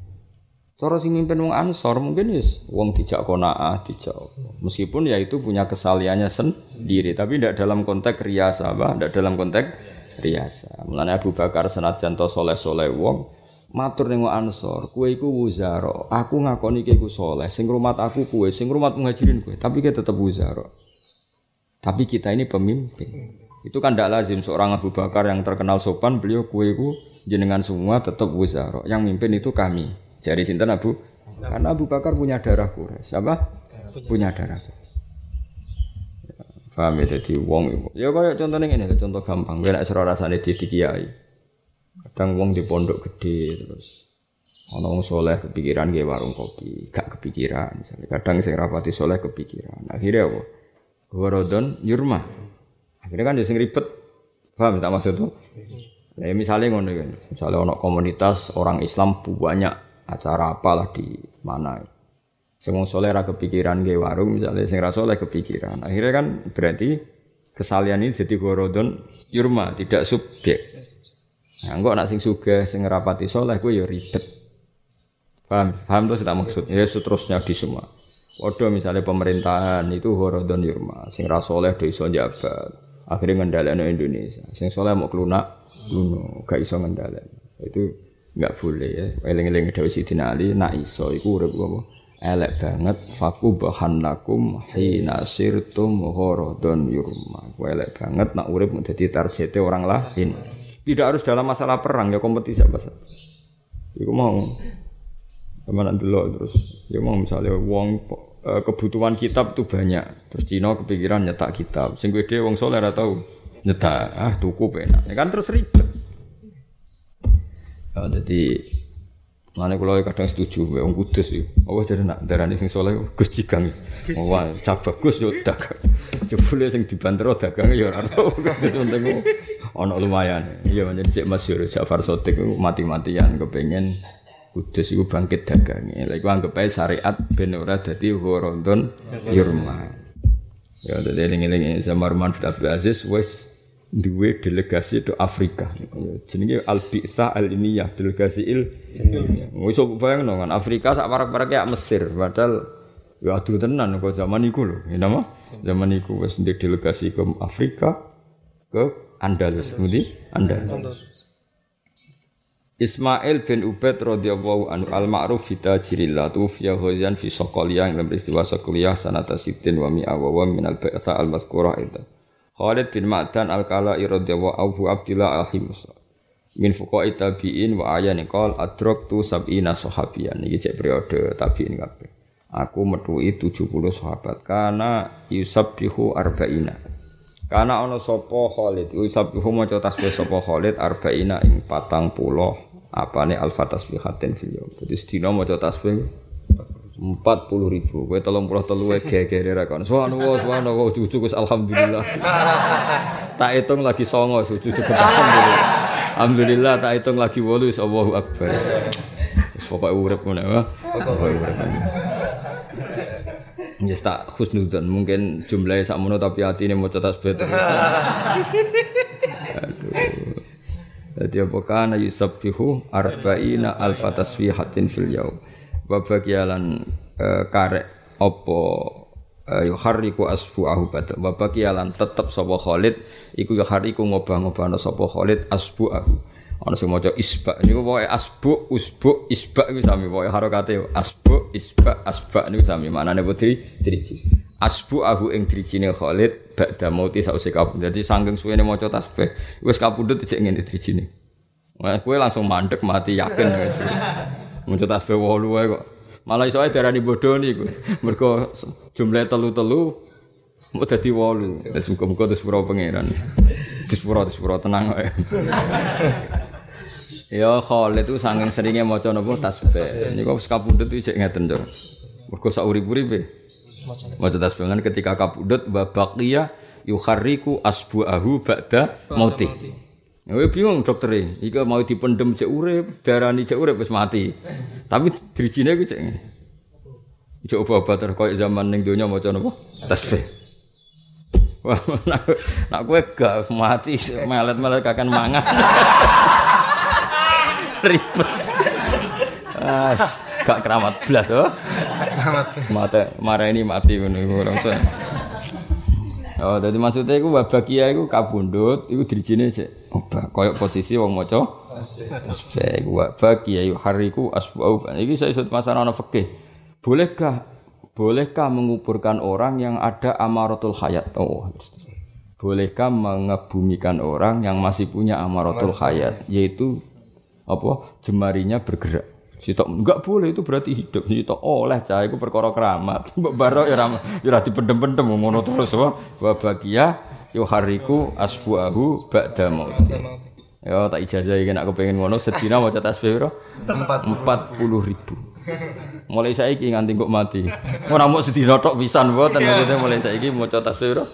Cara sing mimpin wong Ansor mungkin yes wong dijak konaah, dijak meskipun ya itu punya kesaliannya sendiri, tapi tidak dalam konteks riasa apa, tidak dalam konteks riasa. Mulane Abu Bakar senajan to soleh-soleh wong matur ning Ansor, kowe iku wuzaro. Aku ngakoni kowe iku soleh, sing rumat aku kowe, sing rumat muhajirin kowe, tapi kowe tetep wuzaro. Tapi kita ini pemimpin. Itu kan tidak lazim seorang Abu Bakar yang terkenal sopan, beliau kue ku jenengan semua tetap wuzaro. Yang mimpin itu kami. Jadi sinten Abu? Karena Abu Bakar punya darah kures. Apa? Punya darah kures. Paham ya jadi wong iku. Ya kaya contohnya ini, contoh gampang. Gue nak serah rasanya di kiai. Kadang wong di pondok gede terus wong soleh kepikiran gue warung kopi, gak kepikiran misalnya. Kadang sing rapati soleh kepikiran. Akhirnya apa? Gorodon yurma. Akhirnya kan jadi sing ribet. Paham tak maksud tuh? Ya misalnya ngono kan. Misalnya ono komunitas orang Islam banyak acara apalah di mana. Semua soleh ra kepikiran gay warung misalnya sing ra soleh kepikiran. Akhirnya kan berarti kesalian ini jadi gorodon yurma tidak subjek. Nah, enggak nak sing suge sing rapati soleh gue ya ribet. Paham? Paham tuh tidak maksud. Ya seterusnya di semua. Waduh misalnya pemerintahan itu gorodon yurma, sing ra soleh do iso. Akhirnya ngendaleno Indonesia. Sing soleh mau kelunak, luno, gak iso ngendaleno. Itu enggak boleh ya. Eling-eling Dewi Sidina Ali, nak iso iku urip apa? elek banget. Faku bahan lakum hina sirtum horodon yurma. Elek banget nak urip mau jadi tarjete orang lain. Tidak harus dalam masalah perang ya kompetisi apa saja. Iku mau. Ke mana dulu terus. Ya mau misalnya uang eh, kebutuhan kitab itu banyak. Terus Cina kepikiran nyetak kitab. Sing dia wong soleh tahu nyetak ah tuku penak. Ya kan terus ribet ya, jadi Mana kalau kadang setuju, wong kudus sih. Oh jadi nak darah sing soleh gus cigang. Wah cak bagus yo dagang. Jebule sing dibantero dagang ya ora tau. Penting ono lumayan. Iya menjadi cek masyhur Ja'far Sotik mati-matian kepengen kudus iku bangkit dagangnya. Lha iku anggap ae syariat ben ora dadi horodon yurma. Ya dadi eling-eling sama Roman Abdul Aziz wis duwe delegasi ke Afrika. Jenenge Al Bi'sa Al Ilmiyah, delegasi il. Wis bayangno kan Afrika sak parak-parak kayak Mesir, padahal ya aduh tenan kok zaman iku lho. Ya nama? Zaman iku wis ndek delegasi ke Afrika ke Andalus, ngendi? Andalus. Ismail bin Ubaid radhiyallahu anhu al-ma'ruf fi tajrillah tufiya ghazan fi Sokolia yang dalam peristiwa Sokolia sanata sitin wa mi'a wa min al-ba'tha al-mazkurah itu. Khalid bin Ma'dan al-Kala'i radhiyallahu Abu Abdullah al-Himus. Min fuqa'i tabi'in wa ayani qol adraktu sab'ina sahabiyan. Iki cek periode tabi'in kabeh. Aku metuhi 70 sahabat. Karena yusabbihu arba'ina. Karena ana sapa Khalid? Yusabbihu maca tasbih sapa Khalid arba'ina ing 40 apane alfa tasbihatin yaum dadi sedina maca tasbih empat puluh ribu, gue tolong puluh telu gue gere rakon. Subhanallah, subhanallah, cucu gus alhamdulillah. tak hitung lagi songo, cucu gus alhamdulillah. Alhamdulillah, tak hitung lagi wolu, Allahu akbar. Pokoknya urip mana ya? Pokoknya mana. Ya tak khusnudzon mungkin jumlahnya sakmono tapi hati ini mau tasbih. Aduh. Jadi apa kana yusabbihu arba'ina alfa tasbihatin fil yaum wabakialan e, karek opo e, yuharriku asbu'ahu bada wabakialan tetep sapa Khalid iku yuharriku ngobah-ngobahno sapa Khalid asbu'ahu. Ana sing maca isba niku pokoke asbu usbu isba iku sami pokoke harokate asbu isba asba niku sami manane putri driji. Asbu ahu ing drijine Khalid ba'da mauti sause kabudut dadi saking suwene maca tasbih wis kabudut cek ngene drijine. Wah, kowe langsung mandek mati yakin. Muncul tasbih wolu ae kok. Malah iso ae darani bodoh niku. Mergo jumlah telu-telu mau dadi wolu. Wis muga-muga terus pura pangeran. Terus pura terus pura tenang ae. Ya Khalid itu saking seringnya maca napa tasbih. Niku wis kapundhut iki cek ngeten to. Mergo sak urip-uripe. Maca tasbih ketika kapundhut wa baqiya yukharriku asbu'ahu ba'da mauti. Ya bingung dokter ini, Ika mau dipendem cek urip, darani cek urip wis mati. Tapi drijine ku cek. Cek obat-obat koyo zaman ning donya maca napa? Tasbih. Wah, nak, nak kowe gak mati melet-melet kakan mangan. Ribet. As, gak keramat blas oh. Keramat. Mati, marah ini mati ngono langsung. Oh, jadi maksudnya itu wabakia itu kabundut, itu dirijine cek. Obah, koyok posisi wong maca tasbih. Wabakia itu hariku asbau. Ini saya sebut masalah anak fikih. Bolehkah bolehkah menguburkan orang yang ada amaratul hayat? Oh, bolehkah mengebumikan orang yang masih punya amaratul hayat, yaitu apa? Jemarinya bergerak. Sitok enggak boleh itu berarti hidup. Sitok oleh cah iku perkara keramat. Mbok baro ya ora ya ora dipendem-pendem ngono terus wae. Wa bagia yuhariku asbuahu ba'da maut. Ya tak ijazah iki nek kepengin ngono sedina maca tasbih piro? 40 ribu. Mulai saiki nganti kok mati. Ora mau sedina tok pisan mboten maksudnya mulai saiki maca tasbih piro?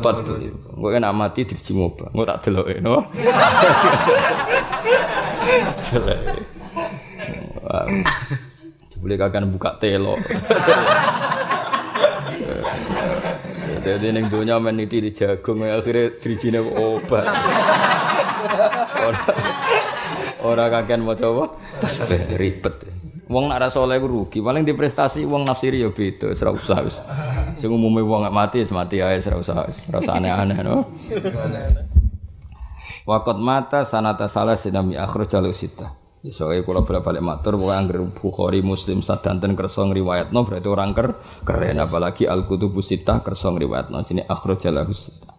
40. Engko nek mati diriji moba. Engko tak deloke no. Jelek. Boleh kagak buka telo. Jadi neng dunia meniti di jagung akhirnya dirijine obat. Orang kakek mau coba, tasbih ribet. Wong nak rasa oleh rugi, paling di prestasi wong nafsiri ya beda, serau usah wis. Sing umume wong gak mati, mati ae serau usah wis. Rasa aneh-aneh no. Wakot mata sanata salah sinami akhir jalur sita. Soalnya kalau bolak balik matur, pokoknya angger Bukhari Muslim sadanten kerso ngriwayatno berarti orang ker keren apalagi Al Kutubus Sittah kerso ngriwayatno. Sini akhro jalahu sittah.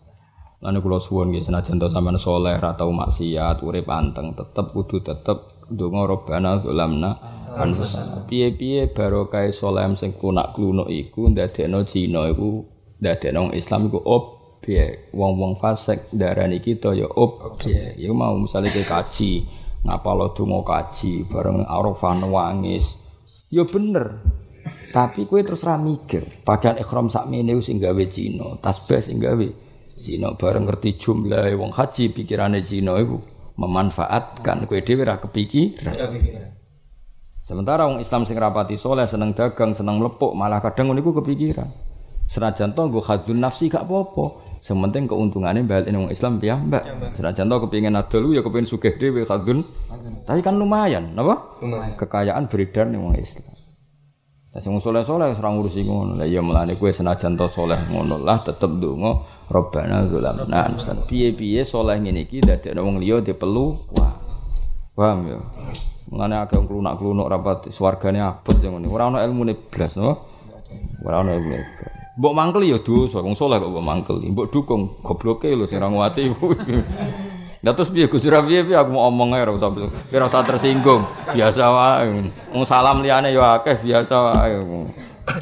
Lan kula suwun nggih senajan to sampean saleh ra tau maksiat, urip anteng, tetep kudu tetep ndonga robbana zalamna anfusana. Piye-piye barokah saleh sing kunak klunuk iku ndadekno Cina iku ndadekno Islam iku objek. Wong-wong fasik darani kita ya objek. Ya mau misale ke kaji, ngapalo donga kaji bareng Arafah nangis. Ya bener. Tapi kue terus ra mikir, pakaian ikhram sakmene sing gawe Cina, tasbih sing gawe Cina bareng ngerti jumlah wong haji pikirane Cina itu memanfaatkan kue dhewe ra kepikiran. Sementara wong Islam sing rapati soleh seneng dagang seneng melepuk malah kadang ngono iku kepikiran. Senajan to nggo khadzun nafsi gak apa-apa. Sementing keuntungannya balik wong Islam ya mbak. Senajan to kepingin adol ya kepingin sugih dhewe khadzun. Tapi kan lumayan, napa? Kekayaan beredar ning wong Islam. Lah sing soleh-soleh ora ngurusi ngono. Lah iya melane kowe senajan to soleh ngono lah tetep ndonga Robbana zalamna anfusana. Piye-piye saleh ngene iki dadekno wong liya dipelu. Wah. Paham ya? Mulane agak klunak-klunuk rapat swargane abot yang ngene. Ora ana ilmune blas, no? Ora ana ilmune. Mbok mangkel ya dosa, wong saleh kok mbok mangkel. Mbok dukung gobloke lho sing ra nguati. Lah terus piye Gus piye piye aku mau omong ae ora usah ora usah tersinggung. Biasa wae. Wong salam liyane ya akeh biasa wae.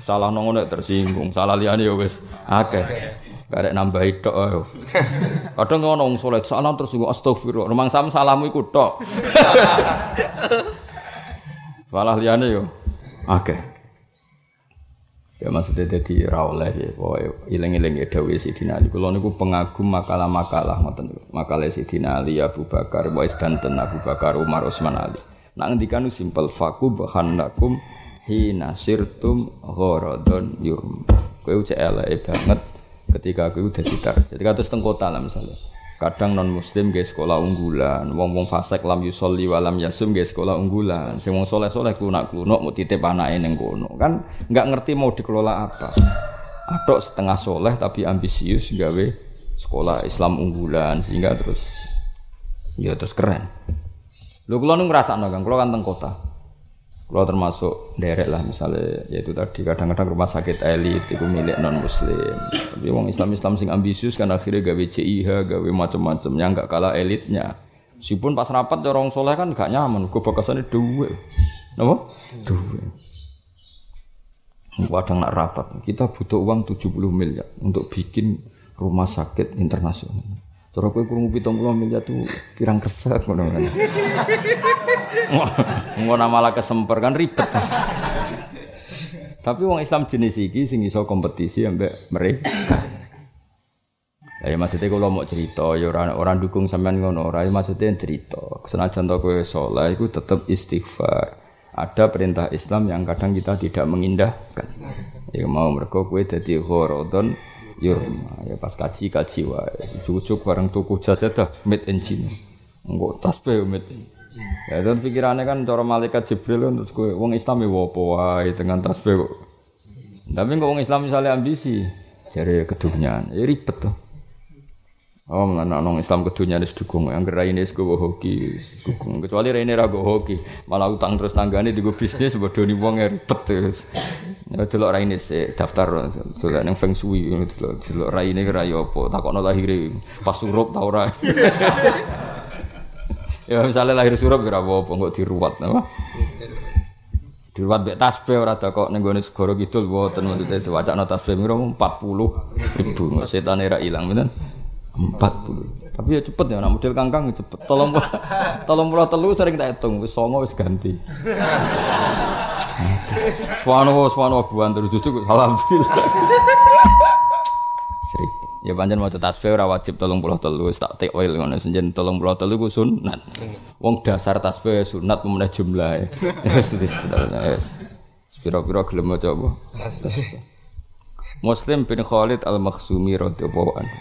Salah nang ngono tersinggung, salah liyane ya wis akeh. Karek nambah tok ayo. Kadang ngono wong saleh salam terus astagfirullah. Rumang sam salamu iku tok. Walah liyane yo. Oke. Ya maksudnya jadi rawleh ya, pokoknya iling-iling ya dawe Sidina Ali. Kalau niku pengagum makalah-makalah, ngoten makalah Sidina Ali, Abu Bakar, Wais Danten, Abu Bakar, Umar, Utsman Ali. Nah ngendikan simpel faku bahannakum hina sirtum ghorodon yurm. Kowe cek eleke banget ketika aku udah ditar jadi kata setengah kota lah misalnya kadang non muslim gak sekolah unggulan wong wong fasek lam yusolli walam yasum gak sekolah unggulan. Sing wong soleh soleh klunak klunuk mau titip anak neng kono. Kan nggak ngerti mau dikelola apa. Atau setengah soleh tapi ambisius gawe sekolah Islam unggulan sehingga terus ya terus keren. Lu kalau nunggu ngerasa kan kalau kan teng kota kalau termasuk derek lah misalnya yaitu tadi kadang-kadang rumah sakit elit itu milik non muslim tapi wong Islam Islam sing ambisius kan akhirnya gawe CIH gawe macam-macam yang nggak kalah elitnya. Meskipun pas rapat orang soleh kan gak nyaman gue bakasannya duwe. Apa duwe. Kadang nak rapat kita butuh uang 70 miliar untuk bikin rumah sakit internasional Cara kowe krungu 70 miliar tuh pirang kesek ngono kan. Ngono malah kesemper kan ribet. Tapi wong Islam jenis iki sing iso kompetisi ambek mereka. Ya maksudnya kalau mau cerita, ya orang orang dukung sampean ngono, ora ya maksudnya cerita. Senajan to kowe saleh iku tetep istighfar. Ada perintah Islam yang kadang kita tidak mengindahkan. Ya mau mergo kowe dadi horodon Yurma ya pas kaji kaji wae. Cucuk bareng tuku jajadah made in China engko tasbih made ya dan pikirannya kan cara malaikat Jibril kan terus kowe wong Islam ya apa wae dengan tasbih kok. Tapi kok wong Islam misalnya ambisi jare kedunyan ya ribet tuh Oh, mana nong Islam kedunya harus dukung. Yang gerai ini gue hoki, dukung. Kecuali Rene ragu hoki, malah utang terus tanggane di gue bisnis, bodoh nih uang ribet terus. Ya delok raine sik daftar delok ning feng shui ngono delok delok raine ki rai apa takokno lahir pas surup ta ora. ya misalnya lahir surup kira apa kok diruwat apa? Diruwat mek tasbih ora kok ning gone segara kidul mboten maksude diwacana tasbih mira 40 ribu setane ra ilang bener. 40. Tapi ya cepet ya, anak model kangkang ya cepet. Tolong tolong pulau telu sering tak hitung, wis songo wis ganti. Subhanallah, subhanallah buan terus justru alhamdulillah. Sering. Ya pancen maca tasbih ora wajib 33 wis tak take oil ngono senjen 33 ku sunat. Wong dasar tasbih sunat memenah jumlah. Wis wis wis. Pira-pira gelem maca apa? Muslim bin Khalid Al-Makhzumi radhiyallahu anhu.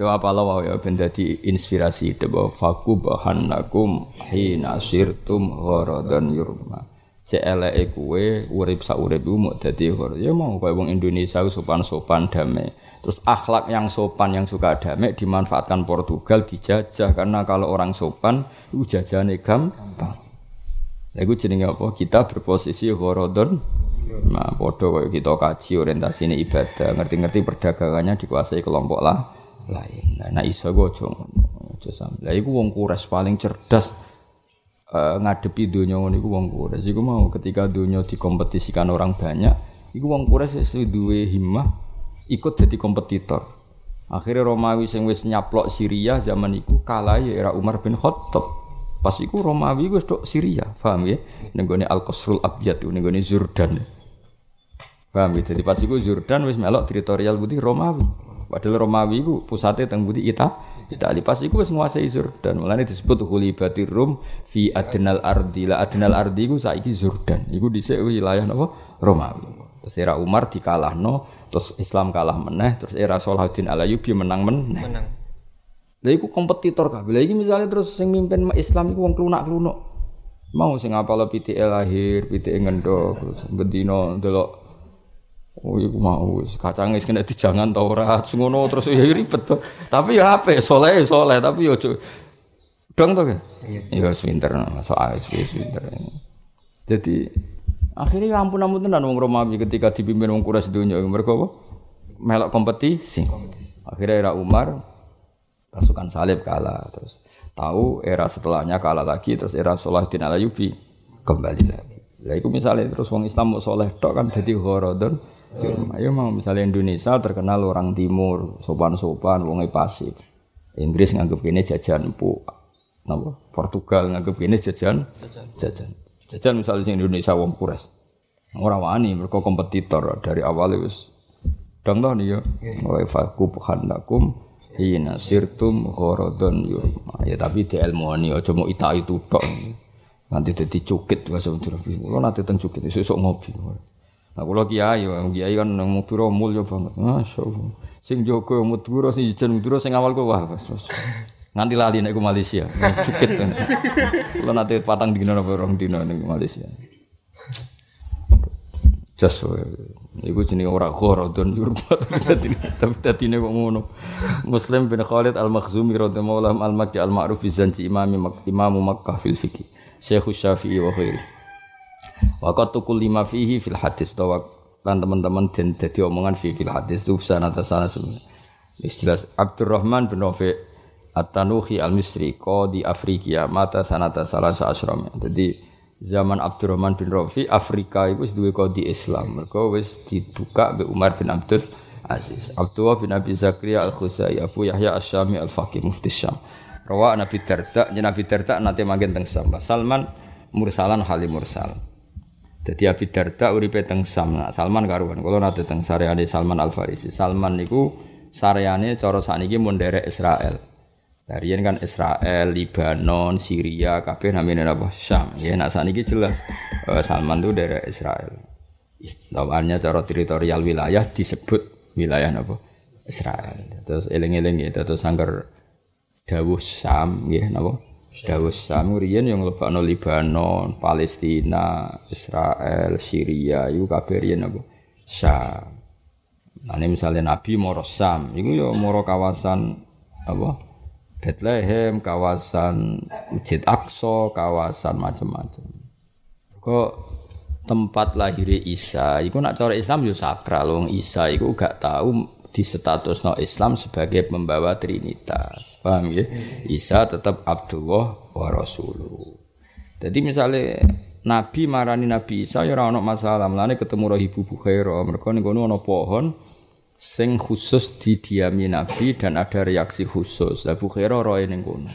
Ya apa lawa ya ben dadi inspirasi debo faku bahannakum hina sirtum gharadan yurma. Cek eleke kowe urip sak urip mau dadi hor. Ya mau kowe wong Indonesia sopan-sopan damai. Terus akhlak yang sopan yang suka damai dimanfaatkan Portugal dijajah karena kalau orang sopan itu jajane gampang. Ya gue jenenge apa? Kita berposisi horodon. Nah, bodoh kita kaji orientasi ini ibadah, ngerti-ngerti perdagangannya dikuasai kelompok lah lain. Nah, nah iso gue aja ngono, aja sam. Lah iku wong kures paling cerdas uh, ngadepi dunia ngono iku wong kures. Iku mau ketika dunia dikompetisikan orang banyak, iku wong kures wis duwe himmah ikut jadi kompetitor. Akhirnya Romawi sing wis nyaplok Syria zaman iku kalah ya era Umar bin Khattab. Pas iku Romawi wis tok Syria, paham ya? Ning Al-Qasrul Abyad ning gone Jordan. Paham ya? Jadi pas iku Jordan wis melok teritorial putih Romawi. Padahal Romawi ku pusatnya teng budi Ita, Itali. Pas iku wis nguasai Jordan. Mulane disebut Hulibatir Rum fi adnal ardi. La adnal ardi ku saiki Jordan. Iku dhisik wilayah napa? Romawi. Terus era Umar dikalahno, terus Islam kalah meneh, terus era Salahuddin Alayubi menang meneh. Menang. Lah iku kompetitor kabeh. Lah iki misalnya terus sing mimpin Islam iku wong klunak-klunuk. Mau sing apal PTE lahir, PTE ngendok, terus bendino delok Oh iku mau kacang wis kena dijangan ta ora ngono terus ya ribet to. Tapi ya apa soleh soleh tapi yo dong to Iya. Ya swinter soal wis swinter. Jadi akhirnya ya ampun ampun tenan wong Romawi ketika dipimpin wong Quraisy dunya mereka apa? Melok kompetisi. Akhirnya era Umar pasukan salib kalah terus tahu era setelahnya kalah lagi terus era Salahuddin Alayubi kembali lagi. Lah iku misalnya terus wong Islam mau soleh tok kan jadi horodon Ayo mau misalnya Indonesia terkenal orang timur, sopan-sopan, wonge pasif. Inggris nganggep ini jajan pu, napa? Portugal nganggep ini jajan jajan. Jajan misalnya Indonesia wong kures. Orang wani mereka kompetitor dari awal wis dang nih ya. Wa faku khandakum hina sirtum gharadun yo. Ya tapi di ilmuani aja mau ita itu tok. Nanti jadi cukit bahasa Madura. Kalau nanti teng cukit esuk ngopi. Nah, kula kiai, kiai kan nang Madura mulya banget. Masyaallah. Sing jaga Madura sing jen Madura sing awal ku wah. Nganti lali nek Malaysia. Cukit. Kula nate patang dina napa rong dina ning Malaysia. Jas Iku jenenge ora gharadun yurbat tapi dadine kok ngono. Muslim bin Khalid Al-Makhzumi radhiyallahu al-Makki al-Ma'ruf bi imami Imam Makkah fil fiqh. Syekh Syafi'i wa khairi. Wakat tukul lima fihi fil hadis atau kan teman-teman dan jadi omongan fi fil hadis itu sana sana semua. Istilah Abdurrahman bin Rafi At-Tanuhi al-Misri di Afrika mata sanata salah asram. Jadi zaman Abdurrahman bin Rafi Afrika itu dua di Islam. Mereka wis dibuka be Umar bin Abdul Aziz. Abdullah bin Abi Zakaria al-Khuzai Abu Yahya Asyami al-Faqih Mufti Syam. Rawa Nabi Darda, Nabi Darda nanti magen teng Salman mursalan halim mursal. Jadi Abi Darda uripe teng Sam. Nah, Salman karuan. Kalau nate teng sareane Salman Al Farisi. Salman niku sareane cara sakniki mun derek Israel. Darian kan Israel, Libanon, Syria, kabeh namanya apa? Syam. Ya nak sakniki jelas uh, Salman itu derek Israel. Istilahnya cara teritorial wilayah disebut wilayah apa? Israel. Terus eling-eling ya, terus sanggar dawuh Syam ya napa? Dawus Sam riyen yang lebakno Libanon, Palestina, Israel, Syria iku kabeh apa? Syam. Nah, ini misalnya Nabi moro Sam, itu ya moro kawasan apa? Bethlehem, kawasan Masjid Aqsa, kawasan macam-macam. Kok tempat lahir Isa, itu nak cara Islam yo sakral, wong Isa itu gak tahu di status no Islam sebagai pembawa Trinitas. Paham ya? Isa tetap Abdullah wa Rasuluh. Jadi misalnya Nabi marani Nabi Isa ya ora ono masalah. Mulane ketemu Ibu Bukhaira, mereka ning kono ana pohon sing khusus didiami Nabi dan ada reaksi khusus. Lah Bukhaira roe ning kono.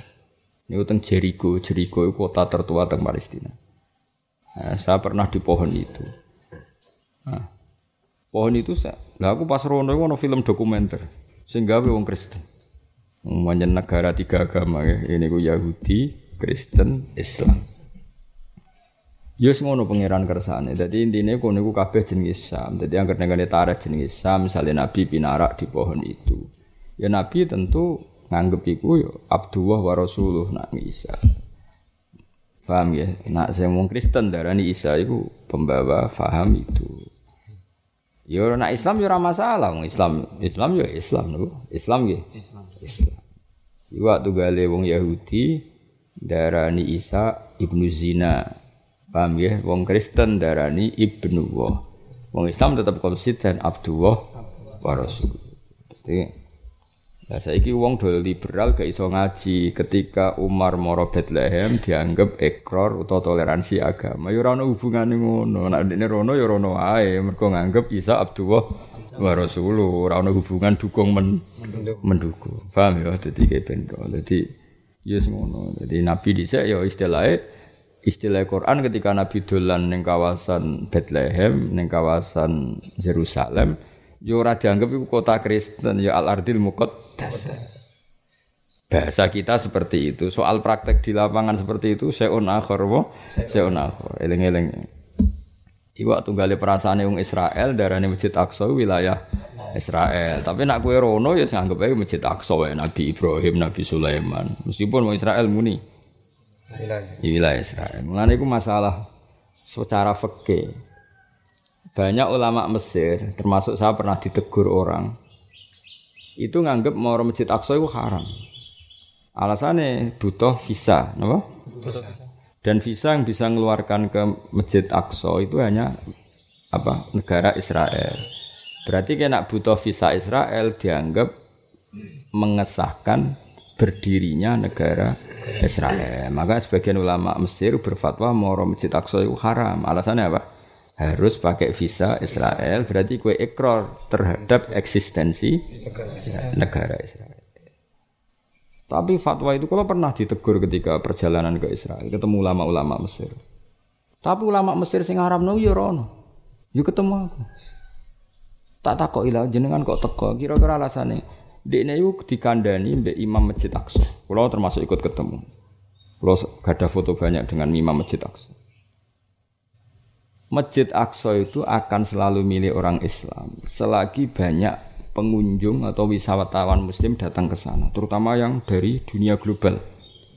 Niku teng Jericho, Jericho kota tertua teng Palestina. Nah, saya pernah di pohon itu. Nah, Pohon itu saya, lah aku pas rono itu ono film dokumenter, sehingga wong Kristen. Umumnya negara tiga agama ya, ini ku Yahudi, Kristen, Islam. Yus ya ngono pangeran kersane. Dadi intine kono iku kabeh jenenge Islam. Dadi anggere nengane tarikh jenenge Islam, misalnya Nabi pinarak di pohon itu. Ya Nabi tentu nganggep iku ya Abdullah wa Rasuluh nak Isa. Paham ya? Nak sing wong Kristen darani Isa iku pembawa faham itu. Ya nak Islam ya ora masalah, wong Islam Islam ya Islam lho. Islam ya. Islam. Islam. Iwa gale wong Yahudi darani Isa ibnu zina. Paham ya? Wong Kristen darani ibnu wa. Wong Islam tetap konsisten Abdullah wa Rasul. Jadi Nah, saiki wong do liberal gak iso ngaji ketika Umar moro Bethlehem dianggap ekor atau toleransi agama. Ya ora ono hubungane ngono. Nek ndekne rono ya rono wae mergo nganggep Isa Abdullah wa Rasulullah. Ora ono hubungan dukung men mendukung. Paham ya? Dadi kayak bendo. Dadi ya ngono. Dadi Nabi dhisik ya istilahnya istilah Quran ketika Nabi dolan ning kawasan Bethlehem, ning kawasan Yerusalem, yo ora dianggap iku kota Kristen, ya Al-Ardil Muqaddas. Bahasa kita seperti itu. Soal praktek di lapangan seperti itu seun akhir wa seun akhir. Eling-eling. Iwak tunggale perasaan wong Israel darane Masjid Aqsa wilayah Israel. Tapi nak kue rono ya nganggep ae Masjid Aqsa wae Nabi Ibrahim, Nabi Sulaiman. Meskipun wong Israel muni wilayah Israel. Mulane iku masalah secara fikih. Banyak ulama Mesir, termasuk saya pernah ditegur orang, itu nganggep mau masjid Aqsa itu haram. Alasannya butuh visa, apa? Dan visa yang bisa mengeluarkan ke masjid Aqsa itu hanya apa? Negara Israel. Berarti kena butuh visa Israel dianggap mengesahkan berdirinya negara Israel. Maka sebagian ulama Mesir berfatwa mau masjid Aqsa itu haram. Alasannya apa? Harus pakai visa Israel. Berarti kue ekor terhadap eksistensi negara Israel. Tapi fatwa itu kalau pernah ditegur ketika perjalanan ke Israel, ketemu ulama-ulama Mesir. Tapi ulama Mesir sing haram no ya rono. Yo ketemu aku. Tak takok ilah jenengan kok teko. Kira-kira alasannya Dekne iku dikandani mbek Imam Masjid Aqsa. Kulo termasuk ikut ketemu. Kulo gada foto banyak dengan Imam Masjid Aqsa. Masjid Aqsa itu akan selalu milik orang Islam selagi banyak pengunjung atau wisatawan muslim datang ke sana, terutama yang dari dunia global.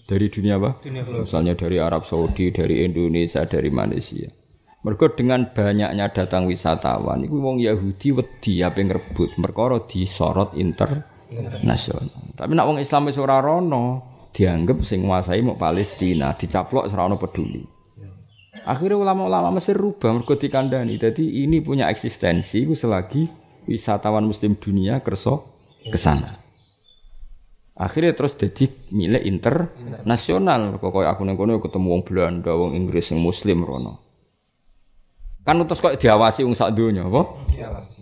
Dari dunia apa? Dunia global. Misalnya dari Arab Saudi, dari Indonesia, dari Malaysia. Mereka dengan banyaknya datang wisatawan, itu wong Yahudi wedi apa yang rebut, mereka disorot inter nasional. Tapi nak wong Islam wis ora rono, dianggap sing nguasai mau Palestina, dicaplok ora peduli. Akhirnya ulama-ulama Mesir rubah mergo dikandani. Jadi ini punya eksistensi ku selagi wisatawan muslim dunia kerso ke sana. Akhirnya terus jadi milik internasional. Kok aku neng kono ketemu wong Belanda, wong Inggris yang muslim rono. Kan terus kok diawasi wong sak donya, apa? Diawasi.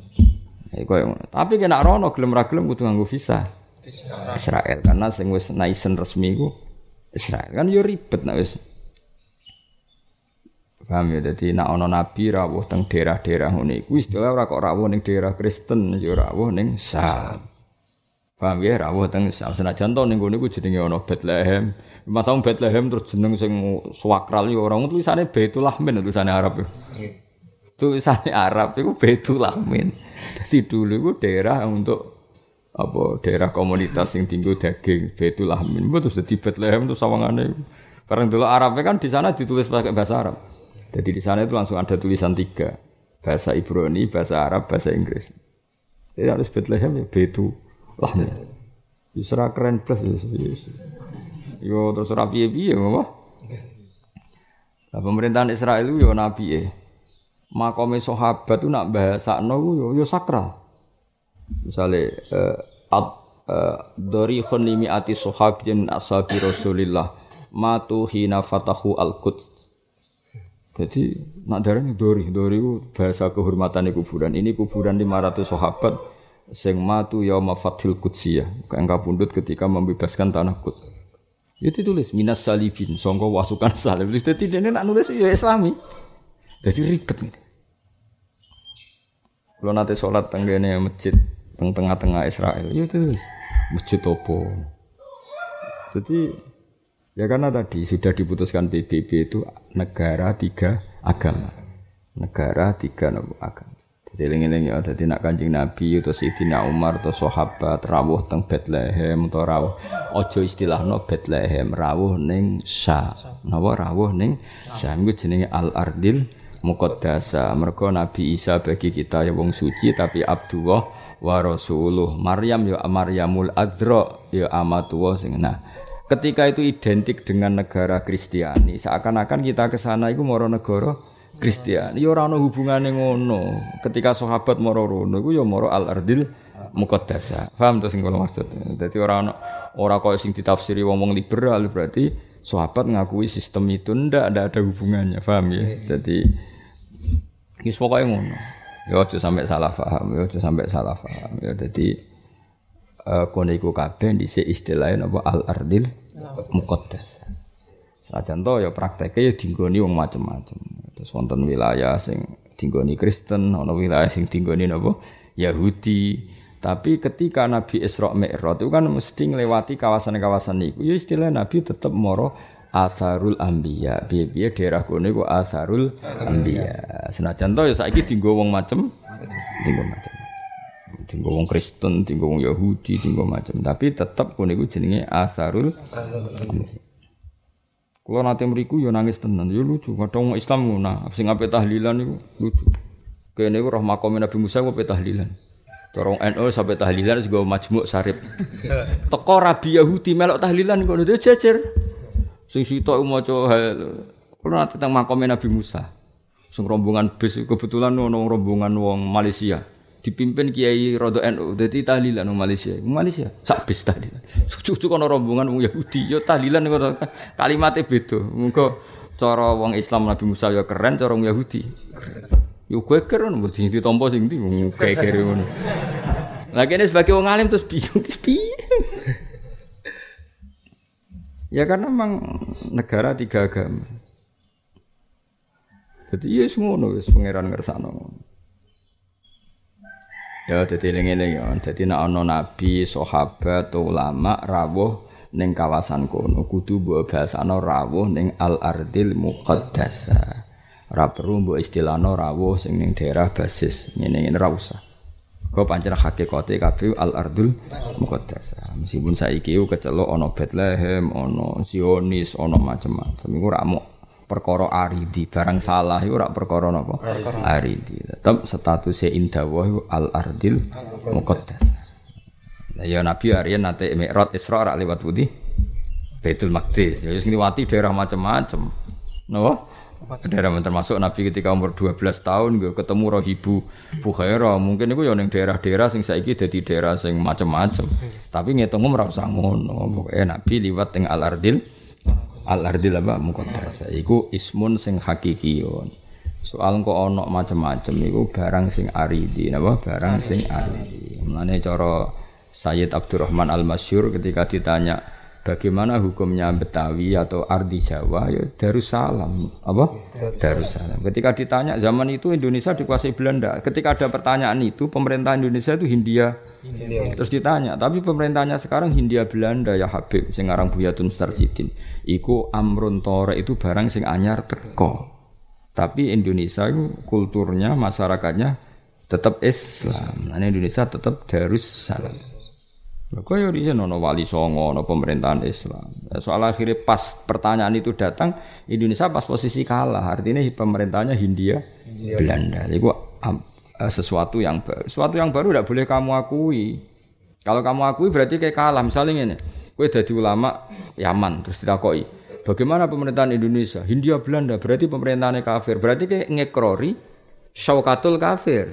Ya, Tapi kena rono gelem ra gelem kudu nganggo visa. Israel karena sing wis naisen resmi ku Israel kan yo ribet nek wis Paham ya, jadi nak ono nabi rawuh teng daerah-daerah ngene iku istilah ora kok rawuh ning daerah Kristen yo rawuh ning Sam. Paham ya, rawuh teng Sam. Senajan to ning ngene iku jenenge ono Bethlehem. Masa Bethlehem terus jeneng sing swakral yo ora tulisane Baitul Lahmin tulisane Arab. Tulisane Arab iku Baitul Lahmin. Jadi dulu itu daerah untuk apa daerah komunitas yang tinggal daging betul Lahmin terus jadi Bethlehem itu sawangannya bareng dulu Arabnya kan di sana ditulis pakai bahasa Arab jadi di sana itu langsung ada tulisan tiga. Bahasa Ibrani bahasa Arab bahasa Inggris. Jadi harus Bethlehem ya betul Lahmin Isra keren plus yo terus rapi piye apa? Nah, pemerintahan Israel itu yo nabi ya makome sahabat itu nak bahasa no yo yo sakral. Misalnya uh, ad uh, dari khonimi ati sahabin ashabi Rasulillah. Matu hina fatahu al quds jadi nak darah dori. Dori bahasa kehormatan kuburan. Ini kuburan 500 sahabat sing matu yauma fathil qudsiyah kang kapundhut ketika membebaskan tanah Quds. Itu tulis minas salibin songko wasukan salib. Jadi ini nak nulis ya islami. Jadi ribet. Nih. Kalau nanti sholat tenggene masjid teng tengah-tengah Israel, ya itu masjid opo. Jadi ya karena tadi sudah diputuskan PBB itu negara tiga agama, negara tiga agama. Jadi lengi-lengi ada ya, nak kanjeng Nabi atau Sayyidina Umar atau sahabat rawuh teng Bethlehem atau rawuh ojo istilah no Bethlehem rawuh neng Sa, nawa rawuh neng Sa itu jenenge Al Ardil muqaddasa. Mergo Nabi Isa bagi kita ya wong suci tapi Abdullah wa rasuluh. Maryam ya Maryamul Adra ya amatullah sing nah. Ketika itu identik dengan negara Kristiani, seakan-akan kita ke sana iku moro negara Kristiani. Ya ora ono hubungane ngono. Ketika sahabat moro rono iku ya moro al ardil muqaddasa. Paham to sing kula maksud. Dadi ora ono ora koyo sing ditafsiri wong-wong liberal berarti sahabat ngakui sistem itu ndak ada ada hubungannya, paham ya? Jadi wis pokoke ngono. Ya aja sampai salah paham, ya aja sampai salah paham. Ya jadi uh, kono iku kabeh dhisik istilahnya apa al ardil muqaddas. Senajan to ya prakteke ya dinggoni wong macem-macem. Terus wonten wilayah sing dinggoni Kristen, ana wilayah sing dinggoni napa Yahudi. Tapi ketika Nabi Isra Mi'raj itu kan mesti ngelewati kawasan-kawasan itu. Ya istilah Nabi tetap moro asarul ambiya. Biaya daerah kono iku asarul ambiya. Senajan to ya saiki dienggo wong macem, dienggo macem. Dienggo wong Kristen, dienggo wong Yahudi, dienggo macem. Tapi tetap kono iku jenenge asarul. Kalau nanti meriku yo nangis tenan, yo lucu. Kadang wong Islam ngono, sing ape tahlilan iku lucu. Kene iku roh Nabi Musa kok tahlilan. Corong NU sampai tahlilan juga majmuk sarip. Teko rabi Yahudi melok tahlilan kok dia jejer. Sing sitok maca. Kulo nanti tentang makom Nabi Musa. Sing rombongan bis kebetulan ono rombongan wong Malaysia. Dipimpin Kiai Rodo NU, jadi tahlilan wong Malaysia. Malaysia sak bis tahlilan. Cucu kono rombongan wong Yahudi, yo tahlilan ngono. Kalimatnya beda. Muga cara wong Islam Nabi Musa yo keren, cara wong Yahudi. Yo geger ngono mesti ditampa sing ndi wong ngono. Lah kene sebagai wong alim terus bingung piye. Ya karena memang negara tiga agama. Jadi ya ngono wis pangeran ngersakno. Ya dadi eling-eling ya. Dadi nek ana nabi, sahabat, ulama rawuh ning kawasan kono kudu mbok basano rawuh ning al-ardil muqaddasah. Ora perlu mbok istilahno rawuh sing ning daerah basis. Ngene-ngene ra usah. Kau pancen hakikate kabeh al-ardul muqaddasah. Meskipun saiki kecelok ana Bethlehem, ana Zionis, ana macam-macam. Iku ra mok perkara aridi barang salah itu rak perkara napa? Aridi. Tetap statusnya indawah al ardil muqaddas. Ya nabi Aryan nate mi'raj Isra lewat budi Baitul Maqdis. Ya wis ngliwati daerah macam-macam napa? Daerah termasuk Nabi ketika umur 12 tahun gue ketemu Rohibu Bukhaira mungkin itu ya ning daerah-daerah sing saiki dadi daerah sing macam-macam tapi ngitung ora usah ngono. Pokoke Nabi liwat ning Al Ardil al ardil apa? Muqaddas. Iku ismun sing hakikiyon soal kok ana macam-macam iku barang sing aridi. Napa? Barang sing aridi. Mulane cara Sayyid Abdurrahman Al-Masyur ketika ditanya bagaimana hukumnya Betawi atau Ardi Jawa ya Darussalam apa Darussalam ketika ditanya zaman itu Indonesia dikuasai Belanda ketika ada pertanyaan itu pemerintah Indonesia itu Hindia, Hindia. terus ditanya tapi pemerintahnya sekarang Hindia Belanda ya Habib sing aran Buyatun Starsidin iku amrun tore itu barang sing anyar teko. Tapi Indonesia itu kulturnya, masyarakatnya tetap Islam. Nah, Indonesia tetap Darussalam. Kau ya di nono wali songo, nono pemerintahan Islam. Soal akhirnya pas pertanyaan itu datang, Indonesia pas posisi kalah. Artinya pemerintahannya Hindia, Hindia. Belanda. Jadi um, sesuatu yang baru. Sesuatu yang baru tidak boleh kamu akui. Kalau kamu akui berarti kayak kalah. Misalnya ini, Kue jadi ulama Yaman terus ditakoi. Bagaimana pemerintahan Indonesia? Hindia Belanda berarti pemerintahannya kafir. Berarti kayak ngekrori syaukatul kafir.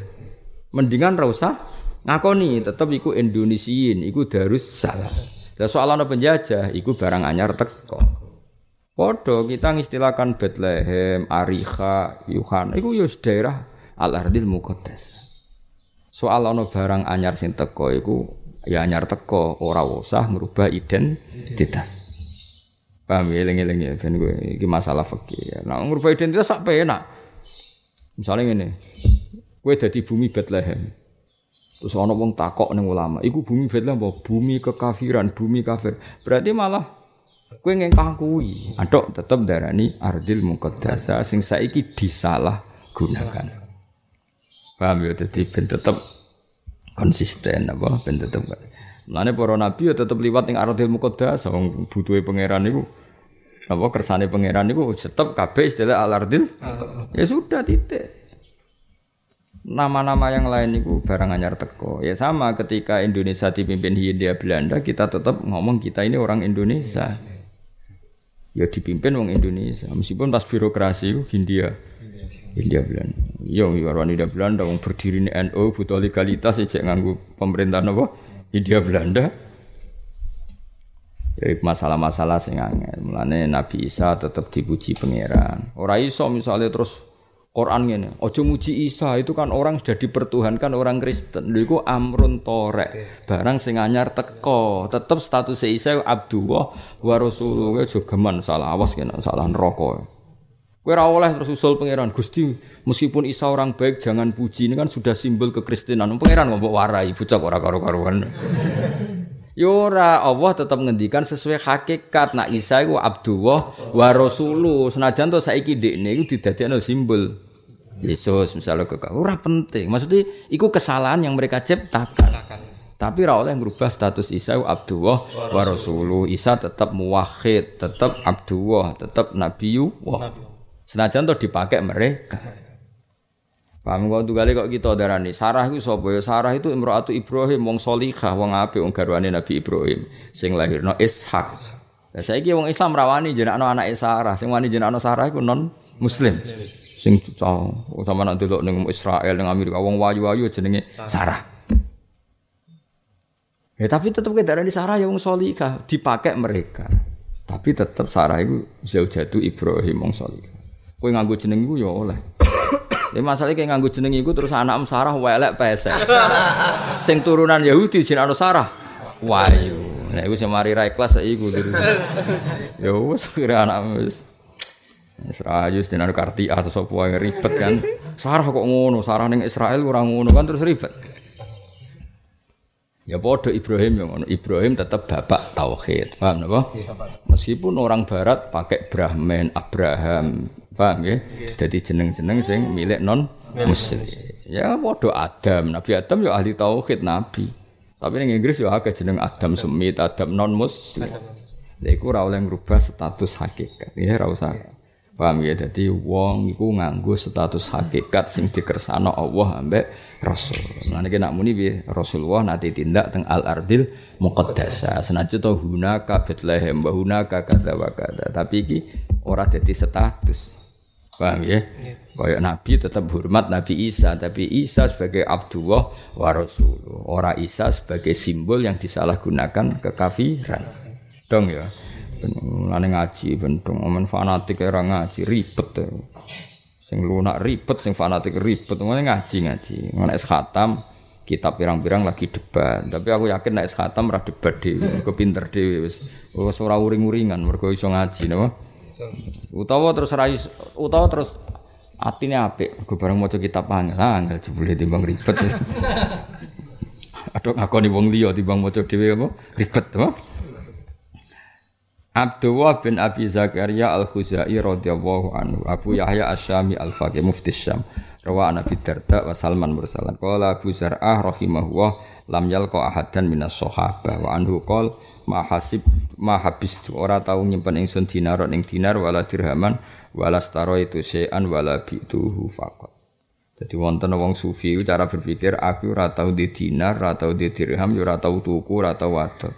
Mendingan rasa ngakoni tetap iku Indonesiin, iku darus salah. Dan soal ana penjajah, iku barang anyar teko. Podo kita ngistilahkan Bethlehem, Ariha, Yuhan, iku yus daerah Al-Ardil Muqaddas. Soal ana barang anyar sing teko iku ya anyar teko ora usah merubah identitas. Paham ya eling-eling ya ben gue iki masalah fikih. Ya. Nah merubah identitas sak penak. Misalnya ngene. Kowe dadi bumi Bethlehem. Terus ana wong takok ning ulama, iku bumi Bethlehem apa bumi kekafiran, bumi kafir. Berarti malah kowe ngengkang kuwi. Adok tetep darani ardil muqaddasa sing saiki disalah gunakan. Paham ya dadi ben tetep konsisten apa ben tetep Mulane para nabi ya tetep liwat ning Ardil Muqaddas wong butuhe pangeran niku apa kersane pangeran niku tetep kabeh istilah Al-Ardil. Ya sudah titik. Nama-nama yang lain niku barang anyar teko. Ya sama ketika Indonesia dipimpin Hindia Belanda kita tetap ngomong kita ini orang Indonesia. Ya dipimpin wong Indonesia meskipun pas birokrasi Hindia India Belanda. Yo warwan India Belanda wong berdiri NU butuh legalitas ya cek nganggu pemerintahan apa? India Belanda. Ya masalah-masalah sing angel. Mulane Nabi Isa tetap dipuji pangeran. Ora iso misalnya terus Quran ngene, ojo muji Isa itu kan orang sudah dipertuhankan orang Kristen. Lha iku amrun torek. Barang sing anyar teko, tetep status Isa Abdullah wa Rasulullah jogeman salah awas kena salah neraka. Kowe ora oleh terus usul pangeran Gusti, meskipun Isa orang baik jangan puji ini kan sudah simbol kekristenan. Pangeran ngomong warai bocah ora karo-karuan. Yora Allah tetap ngendikan sesuai hakikat nak Isa iku Abdullah wa Rasuluh. Senajan to saiki dekne iku didadekno simbol Yesus misalnya ke ora penting. Maksudnya iku kesalahan yang mereka ciptakan. Tapi ra oleh ngrubah status Isa Abdullah wa Rasuluh. Isa tetap muwahhid, tetap Abdullah, tetap Nabiyullah. Senajan to dipakai mereka. Paham kok kali kok kita darani Sarah itu sapa ya Sarah itu imro'atu Ibrahim wong salihah wong apik wong garwane Nabi Ibrahim sing lahirno Ishak. Lah saiki wong Islam rawani jenakno anak Sarah sing wani jenakno Sarah iku non muslim. Sing sama nak delok ning Israel ning Amerika wong wayu-wayu jenenge Sarah. Ya tapi tetep kita darani Sarah ya wong salihah dipakai mereka. Tapi tetap Sarah itu zaujatu Ibrahim wong salihah. Kowe nganggo jeneng iku ya oleh. Ya masalahnya kayak nganggu jeneng iku terus anak Sarah welek pesek. Sing turunan Yahudi jeneng Sarah. Wahyu. Nah iku sing mari ra ikhlas iku. Ya wis kira anak wis. Rayu jeneng Karti atau sapa wae ribet kan. Sarah kok ngono, Sarah ning Israel ora ngono kan terus ribet. Ya bodoh Ibrahim yang ngono. Ibrahim tetap bapak tauhid. Paham napa? Meskipun orang barat pakai Brahman, Abraham, Paham ya? Jadi jeneng-jeneng sing milik non muslim. Ya padha Adam, Nabi Adam ya ahli tauhid nabi. Tapi ning Inggris ya akeh jeneng Adam Semit, Adam non muslim. Lha iku ora oleh ngrubah status hakikat. Ya ora usah. Paham ya? Jadi wong iku nganggo status hakikat sing dikersano Allah ambek Rasul. Lan iki nak muni piye? Rasulullah nanti tindak teng al-ardil muqaddasa. Senajan to hunaka Bethlehem, wa hunaka kadza wa kadza. Tapi iki ora dadi status. Paham ya? Kayak Nabi tetap hormat Nabi Isa, tapi Isa sebagai Abdullah wa Rasulullah. Ora Isa sebagai simbol yang disalahgunakan kekafiran. Dong ya. Mulane ngaji bentong omen fanatik era ngaji ribet. Ya. Sing lunak ribet, sing fanatik ribet. Mulane ngaji ngaji. Ngono es khatam kitab pirang-pirang lagi debat. Tapi aku yakin nek es khatam ora debat dhewe, kepinter dhewe wis. Ora uring-uringan mergo iso ngaji napa. Utawa terus rai utawa terus atine apik, go bareng maca kitab angel, angel jebule timbang ribet. Aduh ngakoni wong liya timbang maca dhewe apa ribet apa? Abdullah bin Abi Zakaria Al-Khuzai radhiyallahu anhu Abu Yahya Asy-Syami Al-Faqih Mufti Syam Rawa Nabi Darda wa Salman mursalan Qala Abu Zar'ah rahimahullah lam yalqa ahadan minas sahabah. Wa anhu qol ma hasib ma habistu. Ora tau nyimpen ingsun dinar ning dinar wala dirhaman wala staro itu sean wala bituhu faqat. Jadi wonten wong sufi cara berpikir aku ora tau di dinar ora tau di dirham ora tau tuku ora tau wadon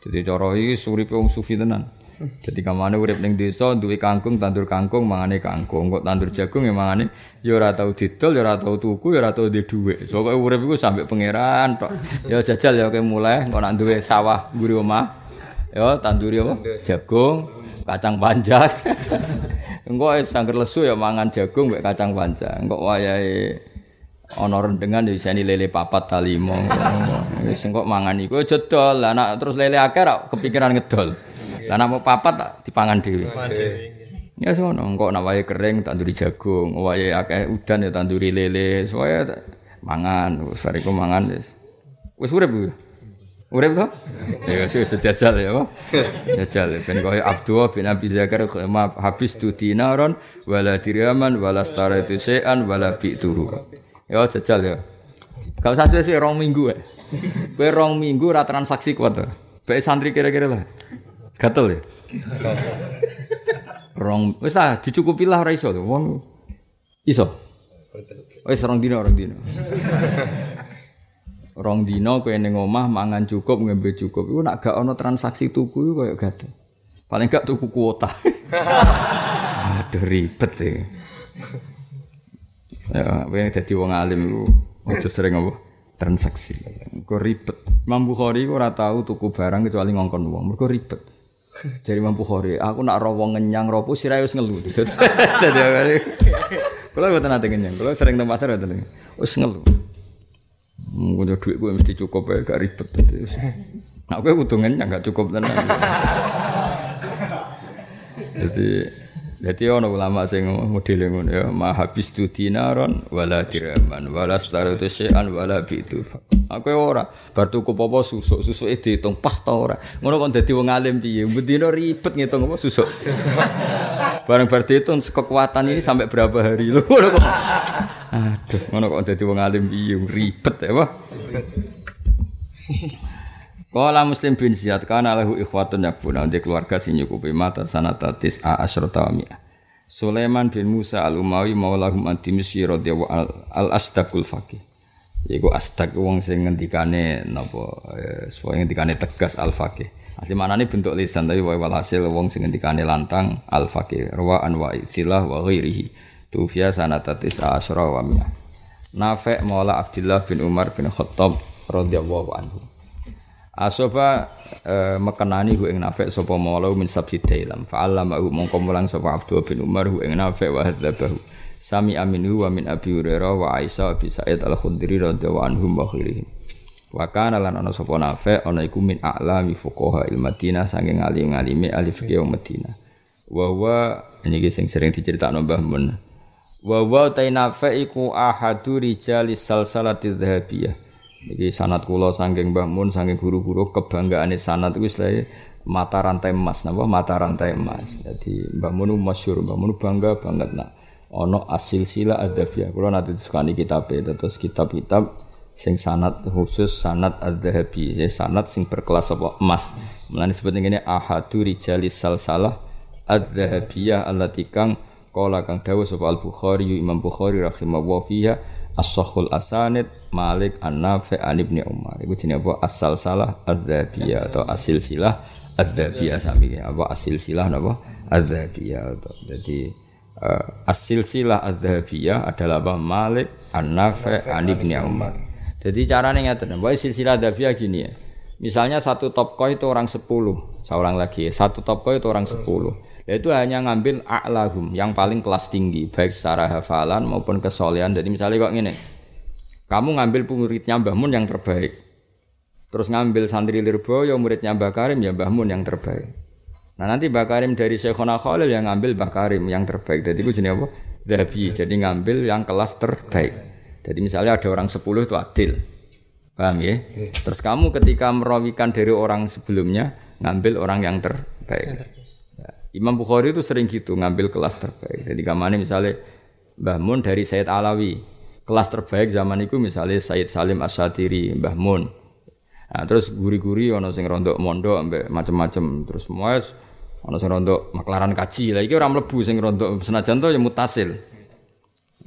jadi cara iki suripe wong sufi tenan Jadi kamane urip ning desa duwe kangkung, tandur kangkung, mangane kangkung. Kok tandur jagung ya mangane ya ora tau didol, ya ora tau tuku, ya ora tau di dhuwit. Pokoke urip iku sampe pangeran tok. Ya jajal ya kowe mulai kok nak duwe sawah mburi omah. Ya tanduri apa? Jagung, kacang panjang. Engko sangger lesu ya mangan jagung mek kacang panjang. Engko wayahe ana rendengan ya iseni lele papat ta limo. Wis engko mangan iku aja dol. Lah nek terus lele akeh kepikiran ngedol. Lah nek mau papat tak dipangan dhewe. Ya sono, engko nek wae kering tanduri jagung, wae akeh udan ya tanduri lele, soalnya mangan, wis bariku mangan wis. Wis urip kuwi. Urip to? Ya wis sejajal ya, Pak. Jajal ben koyo Abdullah bin Abi Zakar ma habis tu dinaron wala dirhaman wala staratu sean wala bi'tuhu. Ya jajal ya. Gak usah sih rong minggu ya. Kowe rong minggu ra transaksi kuat to. Baik santri kira-kira lah. Gatel ya? Rong wis ah dicukupi lah ora iso. Wong iso. Wis rong dino rong dino. rong dino kowe ning omah mangan cukup ngembe cukup iku nak gak ana transaksi tuku iku koyo gatel. Paling gak tuku kuota. Aduh ribet ya. Ya, pengen jadi wong alim lu ojo sering apa transaksi. Kok ribet. Imam Bukhari ora tahu tuku barang kecuali ngongkon wong. Mergo ribet. Jadi Imam Bukhari, aku nak ro wong ngenyang ropo sirahe wis ngelu. Jadi Kula mboten nate ngenyang. Kula sering teng pasar mboten. Wis ngelu. Mungkin duit gue mesti cukup ya, gak ribet. Nah, gue kudu ngenyang gak cukup tenan. Jadi jadi ono ulama sing modele ngono ya, ma habis tu dinaron wala dirhaman wala staratu syai'an wala bitu. Aku ora bar tuku apa susuk, susuke diitung pas ta ora. Ngono kok dadi wong alim piye? Bendina ribet ngitung apa susuk. Bareng bar diitung kekuatan ini sampai berapa hari lho. Aduh, ngono kok dadi wong alim piye ribet ya, Pak. Kala Muslim bin Ziyad kana lahu ikhwatun yakbuna di keluarga sing nyukupi mata sanata a asyrata wa Sulaiman bin Musa al-Umawi maulahum antimisi radhiyallahu al-asdaqul faqih. Iku asdaq wong sing ngendikane napa eh, ngendikane tegas al-faqih. Asli manane bentuk lisan tapi wae walhasil wong sing ngendikane lantang al-faqih. Rawa an wa silah wa ghairihi. Tufiya sanata a asyra wa mi'ah. Nafi' maula Abdullah bin Umar bin Khattab radhiyallahu anhu. Asoba e, mekenani hu ing nafek sapa maula min sabti dailam fa allama hu mongko mulang sapa Abdul bin Umar hu ing nafek wa hadzabahu. Sami aminu wa min Abi Hurairah wa Aisyah bi Sa'id al-Khudri radhiyallahu anhum wa khairihim. Wa kana lan ana sapa nafek ana iku min a'lami fuqaha il Madinah saking alim-alime ahli fikih Madinah. Wa wa niki sing sering diceritakno Mbah Mun. Wa wa ta iku ahadu rijalis dhahabiyah Iki sanat kula saking Mbah Mun saking guru-guru kebanggaane sanat iku istilahnya mata rantai emas napa mata rantai emas. Jadi Mbah Mun masyhur, Mbah Mun bangga banget nak ana asil sila adabiyah. Kula nanti disukani kitab terus kitab-kitab sing sanat khusus sanat adzahabi ya sanat sing berkelas apa emas. Mulane disebut ngene ahadu rijalis salsalah adzahabiyah allati kang kala kang dawuh sapa Al-Bukhari Imam Bukhari rahimahullah fiha as-sahul Malik An-Nafi an Ibnu Umar. Iku jenenge apa? Asal salah adzabiyah atau asil silah adzabiyah sami apa asil silah napa? Adzabiyah atau jadi uh, asil silah adzabiyah adalah apa? Malik An-Nafi an Ibnu Umar. Jadi caranya ngeten, bahwa silsilah adzabiyah gini ya. Misalnya satu top itu orang sepuluh, seorang lagi satu top itu orang sepuluh. Itu hanya ngambil a'lahum yang paling kelas tinggi baik secara hafalan maupun kesolehan. Jadi misalnya kok gini, kamu ngambil muridnya Mbah Mun yang terbaik. Terus ngambil santri Lirboyo muridnya Mbah Karim ya Mbah Mun yang terbaik. Nah nanti Mbah Karim dari Syekhona Khalil yang ngambil Mbah Karim yang terbaik. Jadi itu jenis apa? Dabi. Jadi ngambil yang kelas terbaik. Jadi misalnya ada orang 10 itu adil. Paham ya? Terus kamu ketika merawikan dari orang sebelumnya ngambil orang yang terbaik. Ya. Imam Bukhari itu sering gitu ngambil kelas terbaik. Jadi kamane misalnya Mbah Mun dari Sayyid Alawi kelas terbaik zaman itu misalnya Said Salim Asyadiri, Mbah Mun. Nah, terus guri-guri ono sing rondok mondok ambek macam-macam. Terus semua ono sing rondok maklaran kaji. Lah iki ora mlebu sing rondok senajan to ya mutasil.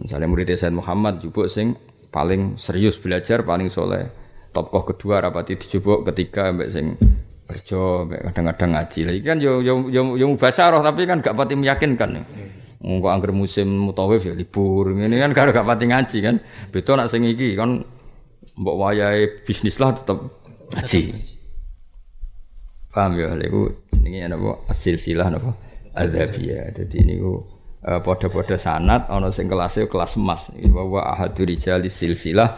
Misalnya murid Said Muhammad jupuk sing paling serius belajar, paling soleh. Tokoh kedua rapati dijupuk ketiga ambek sing kerja kadang-kadang ngaji. Lah iki kan yo yo yo, yo mubasarah tapi kan gak pati meyakinkan. Ya. Engko angger musim mutawif ya libur. Ini kan karo gak pati ngaji kan. Beto nak sing iki kan mbok wayahe bisnis lah tetep ngaji. Paham ya niku jenenge napa asil silah napa adzabiyah. Dadi niku uh, padha-padha sanat ana sing kelasnya kelas emas. Wa wa ahadu rijali silsilah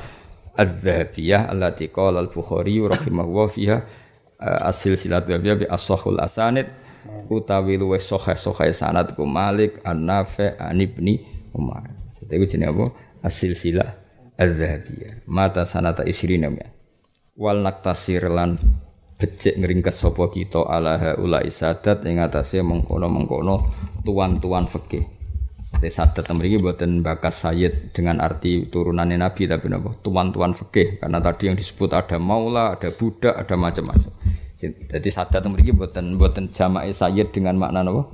adzabiyah allati qala al-Bukhari rahimahullah fiha uh, asil silah adzabiyah bi as-sahul asanid utawi luwih sohe-sohe sanad ku Malik An-Nafi an Ibni Umar. Jadi itu jenis apa? Asil sila Az-Zahabiyah. Mata sanata isrina ya. Wal naktasir lan becik ngeringkes sapa kita ala haula isadat ing atase mengkono-mengkono tuan-tuan fikih. Jadi sadat mriki buatan bakas sayyid dengan arti turunannya Nabi tapi napa? Tuan-tuan fikih karena tadi yang disebut ada maula, ada budak, ada macam-macam. Jadi sadat mriki buatan buatan jama'i sayyid dengan makna napa?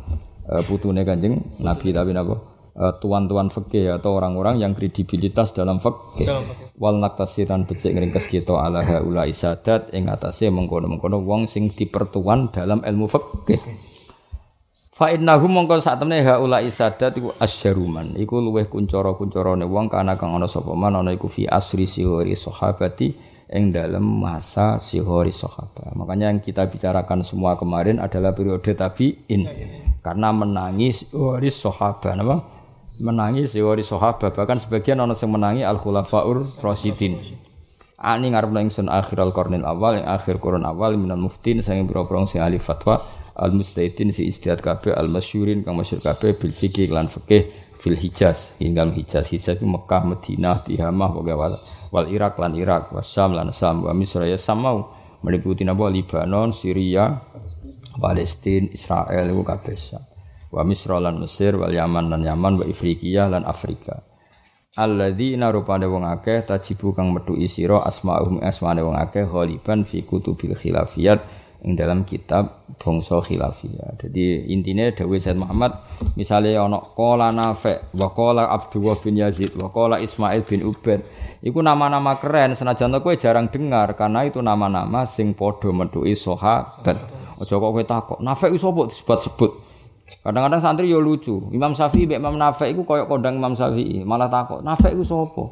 E, putune Kanjeng Nabi tapi napa? E, tuan-tuan fikih atau orang-orang yang kredibilitas dalam fikih. Wal naktasiran becik ngringkes kita ala haula isadat ing atase mengkono-mengkono wong sing dipertuan dalam ilmu fikih. Fa innahu mongko sak temne haula isadat iku asyaruman. Iku luweh kuncara-kuncarane wong kana kang ana sapa man ana iku fi asri sihori sahabati ing dalam masa sihori sahabat. Makanya yang kita bicarakan semua kemarin adalah periode tabi'in. Karena menangi sihori sahabat apa? Menangi sihori sahabat bahkan sebagian ana sing menangi al khulafaur rasyidin. Ani ngarep ingsun akhir al qarnil awal yang akhir kurun awal minal muftin sing pira-pira sing ahli fatwa al mustaidin si istihad kabeh al masyurin kang masyhur kabeh bil fikih lan fikih fil Hijaz hingga Hijaz Hijaz itu Mekah Madinah Tihamah pokoke wal, Irak lan Irak wasam lan Sam wa Misra. Ya samau meliputi napa? Libanon Syria Palestina Israel itu kabeh wa Misra lan Mesir wal Yaman lan Yaman wa Afrika lan Afrika. Alladzina rupane wong akeh tajibu kang metuki sira asma'uhum asmane wong akeh ghaliban fi kutubil khilafiyat ing dalam kitab bangsa khilafiyah. Jadi intinya Dawi Said Muhammad misalnya ono kola Nafe, wa kola Abdullah bin Yazid, wa kola Ismail bin Ubaid. Iku nama-nama keren senajan kowe jarang dengar karena itu nama-nama sing padha medhuki sahabat. Aja kok kowe takok, Nafe iku sapa disebut-sebut. Kadang-kadang santri yo lucu. Imam Syafi'i mek Imam Nafe iku koyok kondang Imam Syafi'i, malah takok, Nafe iku sapa?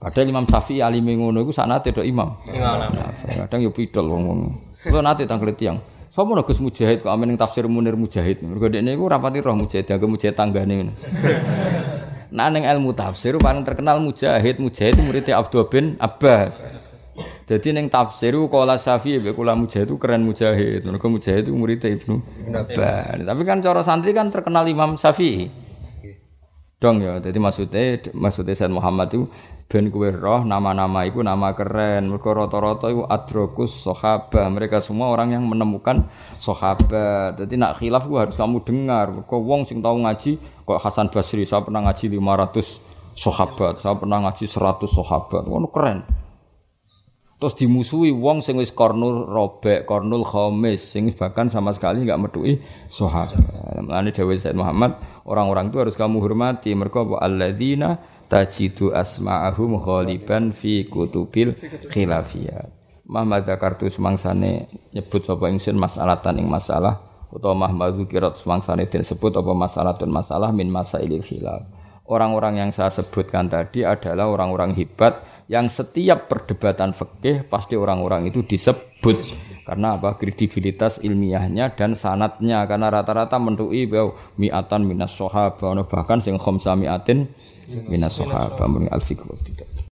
Padahal Imam Syafi'i alime ngono iku sanate Imam. Kadang yo pidol wong-wong. Kulo nate tangklet tiyang. Sopo nek Gus Mujahid kok amen tafsir Munir Mujahid. Mergo dekne iku rapati roh Mujahid, dianggap Mujahid tanggane ngono. Nah ning ilmu tafsir paling terkenal Mujahid, Mujahid itu muridnya Abdul bin Abbas. Jadi ning tafsir kala Syafi'i mek kula Mujahid itu keren Mujahid. Mergo Mujahid itu muridnya Ibnu Abbas. Tapi kan cara santri kan terkenal Imam Syafi'i. Dong ya, jadi maksudnya maksudnya Said Muhammad itu ben kuwe roh nama-nama itu nama keren. Mereka rata-rata itu adrokus sahabat mereka semua orang yang menemukan sahabat jadi nak khilaf gua harus kamu dengar. Mereka wong sing tahu ngaji kok Hasan Basri saya pernah ngaji 500 sahabat saya pernah ngaji 100 sahabat ngono keren. Terus dimusuhi wong sing wis kornul robek kornul khomis sing bahkan sama sekali nggak medui sahabat Mulane Dewi Said Muhammad orang-orang itu harus kamu hormati. Mereka alladzina tajidu asma'ahum ghaliban fi kutubil khilafiyat. Muhammad Zakartu semangsane nyebut sapa ingsun masalatan ing masalah utawa Muhammad Zukirat semangsane den sebut apa masalatun masalah min masailil khilaf. Orang-orang yang saya sebutkan tadi adalah orang-orang hebat yang setiap perdebatan fikih pasti orang-orang itu disebut. Karena apa? Kredibilitas ilmiahnya dan sanatnya. Karena rata-rata mendui bahwa miatan minas sahabat bahkan sing khamsa miatin minas sahabat al fiqh